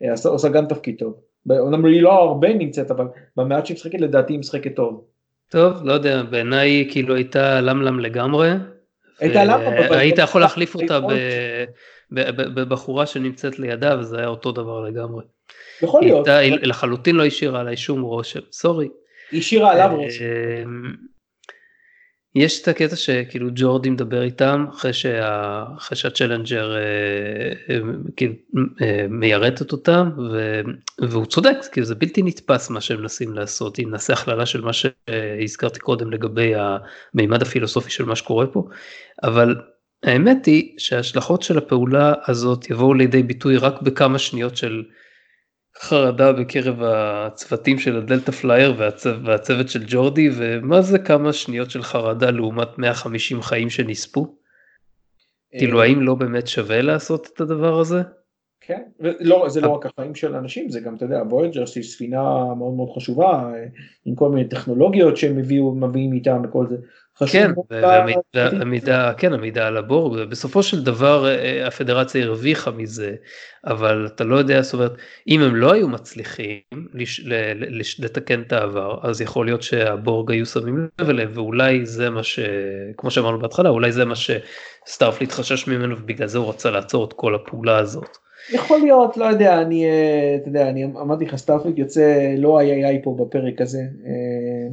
Speaker 2: uh, עושה גם תפקיד טוב. אומנם היא לא הרבה נמצאת, אבל במעט שהיא משחקת לדעתי היא משחקת טוב.
Speaker 1: טוב, לא יודע, בעיניי כאילו הייתה למלם לגמרי.
Speaker 2: הייתה למלם,
Speaker 1: היית יכול להחליף אותה בבחורה שנמצאת לידה וזה היה אותו דבר לגמרי.
Speaker 2: יכול להיות.
Speaker 1: היא לחלוטין לא השאירה עליי שום רושם, סורי.
Speaker 2: היא השאירה עליו רושם.
Speaker 1: יש את הקטע שכאילו ג'ורדי מדבר איתם אחרי, שה... אחרי שהצ'לנג'ר אה, אה, כאילו אה, מיירטת אותם ו... והוא צודק כאילו זה בלתי נתפס מה שהם מנסים לעשות אם נעשה הכללה של מה שהזכרתי קודם לגבי המימד הפילוסופי של מה שקורה פה אבל האמת היא שההשלכות של הפעולה הזאת יבואו לידי ביטוי רק בכמה שניות של חרדה בקרב הצוותים של ה Delta Flyer והצו, והצוות של ג'ורדי ומה זה כמה שניות של חרדה לעומת 150 חיים שנספו? כאילו אה, האם לא באמת שווה לעשות את הדבר הזה?
Speaker 2: כן, לא, זה לא רק החיים של אנשים, זה גם, אתה יודע, Voyager היא ספינה מאוד מאוד חשובה, אה, עם כל מיני טכנולוגיות שהם הביאו, מביאים איתם וכל זה.
Speaker 1: כן, והמידע, כן, המידע על ה Borg, בסופו של דבר אה, הפדרציה הרוויחה מזה, אבל אתה לא יודע, זאת אומרת, אם הם לא היו מצליחים לתקן את העבר, אז יכול להיות שה Borg היו שמים לב אליהם, ואולי זה מה ש... כמו שאמרנו בהתחלה, אולי זה מה ש Starfleet חשש ממנו, ובגלל זה הוא רצה לעצור את כל הפעולה הזאת.
Speaker 2: יכול להיות, לא יודע, אני, אה, אתה יודע, אני אמרתי לך, Starfleet יוצא לא איי איי פה בפרק הזה. אה,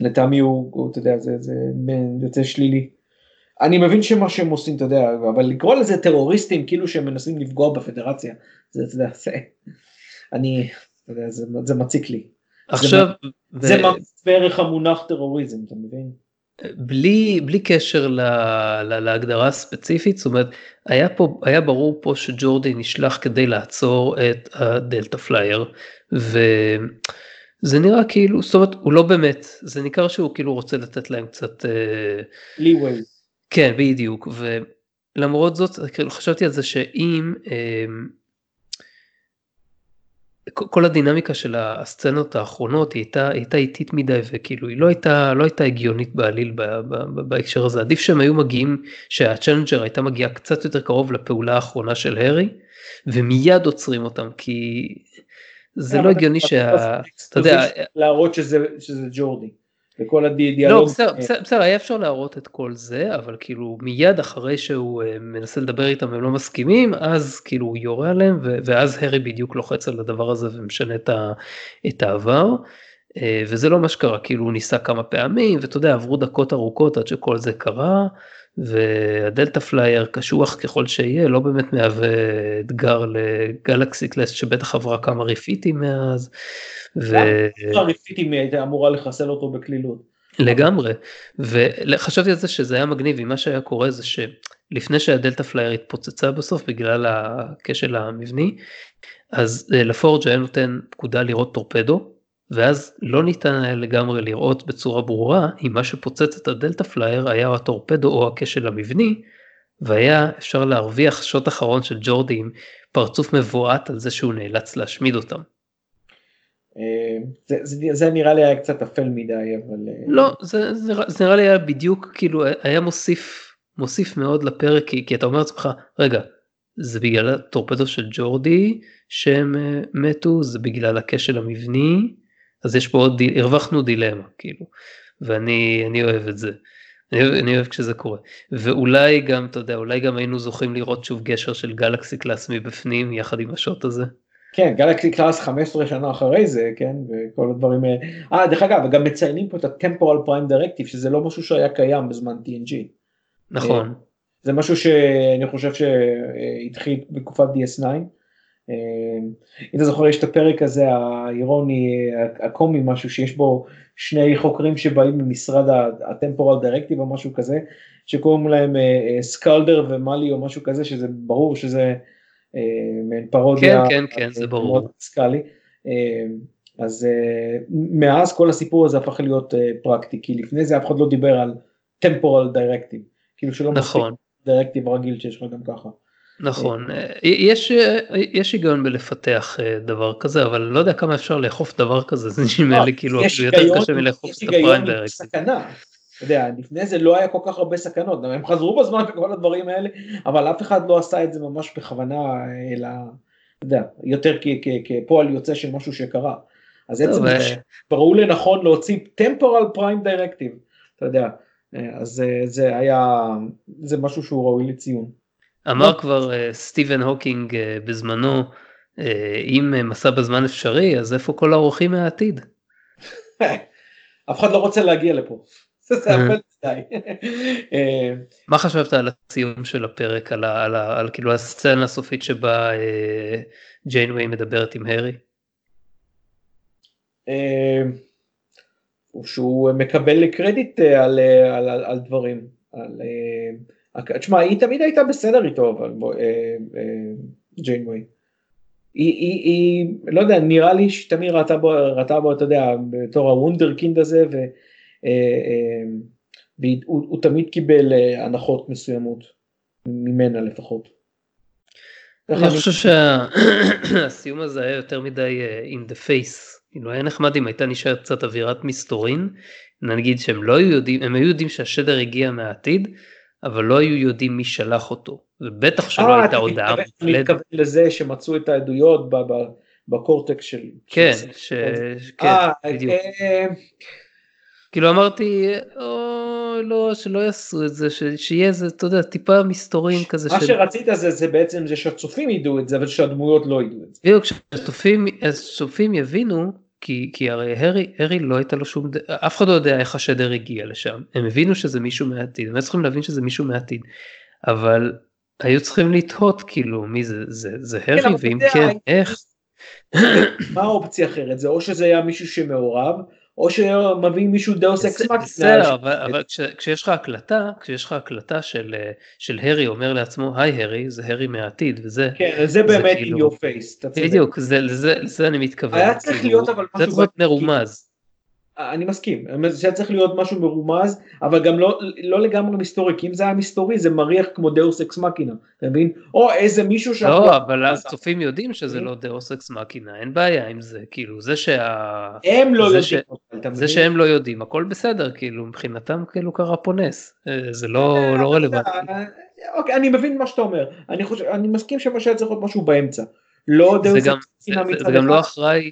Speaker 2: לטעמי הוא, הוא, אתה יודע, זה, זה יוצא שלילי. אני מבין שמה שהם עושים, אתה יודע, אבל לקרוא לזה טרוריסטים כאילו שהם מנסים לפגוע בפדרציה, זה, אתה יודע, זה, אני, אתה יודע, זה, זה מציק לי.
Speaker 1: עכשיו,
Speaker 2: זה, ו... זה בערך המונח טרוריזם, אתה מבין?
Speaker 1: בלי, בלי קשר ל, ל, להגדרה הספציפית, זאת אומרת, היה, פה, היה ברור פה שג'ורדי נשלח כדי לעצור את ה Delta Flyer, ו... זה נראה כאילו, זאת אומרת, הוא לא באמת, זה ניכר שהוא כאילו רוצה לתת להם קצת...
Speaker 2: leeway.
Speaker 1: כן, בדיוק, ולמרות זאת, כאילו חשבתי על זה שאם כל הדינמיקה של הסצנות האחרונות היא הייתה, הייתה איטית מדי וכאילו היא לא הייתה, לא הייתה הגיונית בעליל בהקשר הזה עדיף שהם היו מגיעים שהצ'לנג'ר הייתה מגיעה קצת יותר קרוב לפעולה האחרונה של הארי ומיד עוצרים אותם כי זה לא הגיוני שה... אתה יודע...
Speaker 2: להראות שזה ג'ורדי. וכל הדיאלוג.
Speaker 1: לא, בסדר, בסדר, היה אפשר להראות את כל זה, אבל כאילו מיד אחרי שהוא אה, מנסה לדבר איתם והם לא מסכימים, אז כאילו הוא יורה עליהם, ואז הארי בדיוק לוחץ על הדבר הזה ומשנה את, העבר. אה, וזה לא מה שקרה, כאילו הוא ניסה כמה פעמים, ואתה יודע, עברו דקות ארוכות עד שכל זה קרה, וה Delta Flyer קשוח ככל שיהיה, לא באמת מהווה אתגר ל Galaxy class שבטח עברה כמה refit ים מאז.
Speaker 2: refit ים הייתה אמורה לחסל אותו בקלילות.
Speaker 1: לגמרי, וחשבתי על זה שזה היה מגניב, אם מה שהיה קורה זה שלפני שה Delta Flyer התפוצצה בסוף בגלל הכשל המבני, אז אה, לה פורג' היה נותן פקודה לירות טורפדו, ואז לא ניתן היה לגמרי לראות בצורה ברורה אם מה שפוצץ את ה Delta Flyer היה הטורפדו או הכשל המבני, והיה אפשר להרוויח שוט אחרון של ג'ורדי עם פרצוף מבועת על זה שהוא נאלץ להשמיד אותם.
Speaker 2: אה, זה, זה, זה נראה לי היה קצת אפל מדי אבל אה,
Speaker 1: לא זה, זה, זה נראה לי היה בדיוק כאילו היה מוסיף מוסיף מאוד לפרק כי, כי אתה אומר לעצמך רגע זה בגלל הטורפדו של ג'ורדי שהם אה, מתו זה בגלל הכשל המבני אז יש פה עוד הרווחנו דילמה כאילו ואני אני אוהב את זה. אני, אני אוהב כשזה קורה ואולי גם אתה יודע אולי גם היינו זוכים לראות שוב גשר של Galaxy class מבפנים יחד עם השוט הזה.
Speaker 2: כן, Galaxy class 15 שנה אחרי זה, כן, וכל הדברים האלה. אה, דרך אגב, גם מציינים פה את ה-temporal prime directive, שזה לא משהו שהיה קיים בזמן TNG.
Speaker 1: נכון.
Speaker 2: זה משהו שאני חושב שהתחיל בתקופת DS9. אם אתה זוכר, יש את הפרק הזה האירוני, הקומי, משהו שיש בו שני חוקרים שבאים ממשרד ה-temporal directive או משהו כזה, שקוראים להם סקלדר ומאלי או משהו כזה, שזה ברור שזה... אה, מעין פרודיה.
Speaker 1: כן, כן, כן, זה ברור.
Speaker 2: סקאלי. אה, אז אה, מאז כל הסיפור הזה הפך להיות פרקטי, כי לפני זה אף אחד לא דיבר על temporal directive, כאילו שלא
Speaker 1: נכון.
Speaker 2: דירקטיב רגיל שיש לך גם ככה.
Speaker 1: נכון, יש, יש היגיון בלפתח דבר כזה, אבל לא יודע כמה אפשר לאכוף דבר כזה, זה נשמע לי כאילו יותר קשה מלאכוף את הפריים דירקטיב.
Speaker 2: אתה יודע, לפני זה לא היה כל כך הרבה סכנות, הם חזרו בזמן וכל הדברים האלה, אבל אף אחד לא עשה את זה ממש בכוונה, אלא, אתה יודע, יותר כפועל יוצא של משהו שקרה. אז עצם זה שראו לנכון להוציא temporal prime directive, אתה יודע, אז זה היה, זה משהו שהוא ראוי לציון.
Speaker 1: אמר כבר אה, סטיבן הוקינג אה, בזמנו, אה, אם מסע בזמן אפשרי, אז איפה כל האורחים מהעתיד?
Speaker 2: אף אחד לא רוצה להגיע לפה.
Speaker 1: מה חשבת על הסיום של הפרק על, על, על, על כאילו הסצנה הסופית שבה אה, ג'יין ווי מדברת עם הארי?
Speaker 2: אה, שהוא מקבל קרדיט על, על, על, על דברים. על, תשמע היא תמיד הייתה בסדר איתו אבל ג'יינווי. היא, היא, היא, לא יודע, נראה לי שתמיד ראתה בו, ראתה בו, אתה יודע, בתור הוונדרקינד הזה, ו, אה, אה, והוא תמיד קיבל אה, הנחות מסוימות, ממנה לפחות.
Speaker 1: אני חושב שהסיום הזה היה יותר מדי in the face, כאילו היה נחמד אם הייתה נשארת קצת אווירת מסתורין, נגיד שהם לא היו יודעים, הם היו יודעים שהשדר הגיע מהעתיד, אבל לא היו יודעים מי שלח אותו, ובטח שלא הייתה הודעה
Speaker 2: מוקלדת. אני מתכוון לזה שמצאו את העדויות בקורטקס של...
Speaker 1: כן, כן בדיוק. כאילו אמרתי, או לא, שלא יעשו את זה, שיהיה איזה, אתה יודע, טיפה מסתורים כזה.
Speaker 2: מה של... שרצית זה, זה בעצם זה שהצופים ידעו את זה, אבל שהדמויות לא ידעו את זה.
Speaker 1: בדיוק, כשהצופים יבינו, כי, כי הרי הרי, הרי לא הייתה לו שום, אף אחד לא יודע איך השדר הגיע לשם, הם הבינו שזה מישהו מהעתיד, הם היו צריכים להבין שזה מישהו מהעתיד, אבל היו צריכים לתהות כאילו מי זה, זה, זה הרי, כן, ואם כן, איך.
Speaker 2: מה האופציה אחרת, זה או שזה היה מישהו שמעורב, או שמביאים מישהו דאוס אקס מקסינה.
Speaker 1: בסדר, אבל כשיש לך הקלטה, כשיש לך הקלטה של הרי אומר לעצמו, היי הרי, זה הרי מהעתיד, וזה...
Speaker 2: כן, זה באמת in your face.
Speaker 1: בדיוק, לזה אני מתכוון.
Speaker 2: היה צריך להיות אבל
Speaker 1: משהו... זה צריך להיות מרומז.
Speaker 2: אני מסכים, זה צריך להיות משהו מרומז, אבל גם לא, לא לגמרי מסתורי, כי אם זה היה מסתורי זה מריח כמו דאוס אקס מקינה, אתה מבין? או איזה מישהו
Speaker 1: ש... לא, אבל הצופים יודעים שזה לא דאוס אקס מקינה, אין בעיה עם זה, כאילו, זה שה...
Speaker 2: הם לא יודעים. ש...
Speaker 1: זה שהם לא יודעים, הכל בסדר, כאילו, מבחינתם כאילו קרה פה נס, אה, זה לא, אה, לא רלוונטי.
Speaker 2: אוקיי, אני מבין מה שאתה אומר, אני, חושב, אני מסכים שמה שהיה צריך להיות משהו באמצע, לא
Speaker 1: מצד אחד. זה גם לא אחראי.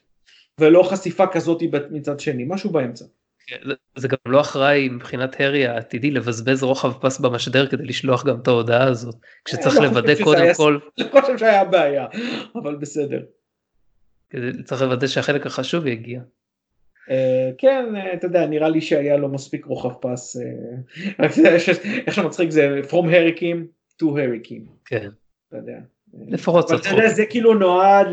Speaker 2: ולא חשיפה כזאת מצד שני, משהו באמצע.
Speaker 1: כן, זה גם לא אחראי מבחינת הרי העתידי לבזבז רוחב פס במשדר כדי לשלוח גם את ההודעה הזאת, כשצריך לא לוודא קודם כל.
Speaker 2: אני חושב שהיה בעיה, אבל בסדר. צריך
Speaker 1: לוודא שהחלק החשוב יגיע.
Speaker 2: אה, כן, אה, אתה יודע, נראה לי שהיה לו מספיק רוחב פס. אה, איך שמצחיק זה From הריקים to הריקים.
Speaker 1: כן.
Speaker 2: אתה יודע.
Speaker 1: לפחות קצת.
Speaker 2: זה כאילו נועד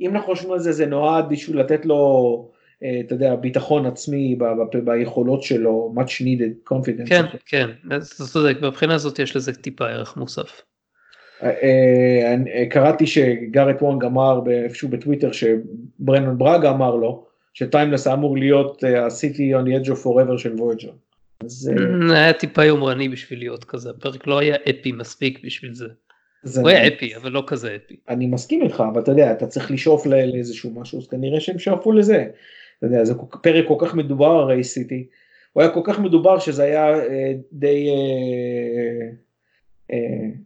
Speaker 2: אם אנחנו חושבים על זה, זה נועד בשביל לתת לו, אתה יודע, ביטחון עצמי ביכולות שלו, much needed confidence.
Speaker 1: כן, כן, אתה צודק, מבחינה הזאת יש לזה טיפה ערך מוסף.
Speaker 2: קראתי שגארט וונג אמר איפשהו בטוויטר שברנון בראגה אמר לו שטיימלס אמור להיות ה-City on the edge of forever של וויג'ר.
Speaker 1: היה טיפה יומרני בשביל להיות כזה, הפרק לא היה אפי מספיק בשביל זה. הוא היה אפי אבל לא כזה אפי.
Speaker 2: אני מסכים איתך אבל אתה יודע אתה צריך לשאוף לאיזשהו משהו אז כנראה שהם שאפו לזה. אתה יודע זה פרק כל כך מדובר הרי סיטי. הוא היה כל כך מדובר שזה היה אה, די אה, אה,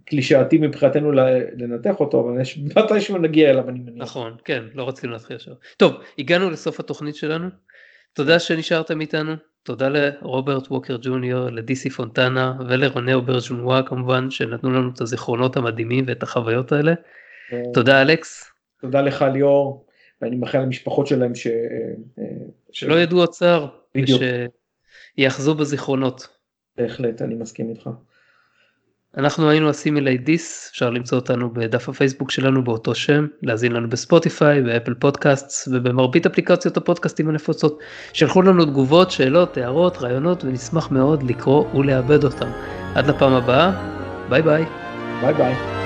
Speaker 2: קלישאתי מבחינתנו לנתח אותו אבל יש מתישהו נגיע אליו אני מניח.
Speaker 1: נכון כן לא רצינו להתחיל עכשיו. טוב הגענו לסוף התוכנית שלנו. תודה שנשארתם איתנו. תודה לרוברט ווקר ג'וניור, לדי סי פונטנה ולרנה אוברג'ונואה כמובן שנתנו לנו את הזיכרונות המדהימים ואת החוויות האלה. אה, תודה אלכס.
Speaker 2: תודה לך ליאור ואני מאחל למשפחות שלהם ש... אה,
Speaker 1: שלא ידעו עוד צער. ושיאחזו בזיכרונות.
Speaker 2: בהחלט אני מסכים איתך.
Speaker 1: אנחנו היינו Assimilate This, אפשר למצוא אותנו בדף הפייסבוק שלנו באותו שם, להאזין לנו בספוטיפיי, באפל פודקאסט ובמרבית אפליקציות הפודקאסטים הנפוצות. שלחו לנו תגובות, שאלות, הערות, רעיונות ונשמח מאוד לקרוא ולעבד אותם. עד לפעם הבאה, ביי ביי.
Speaker 2: ביי ביי.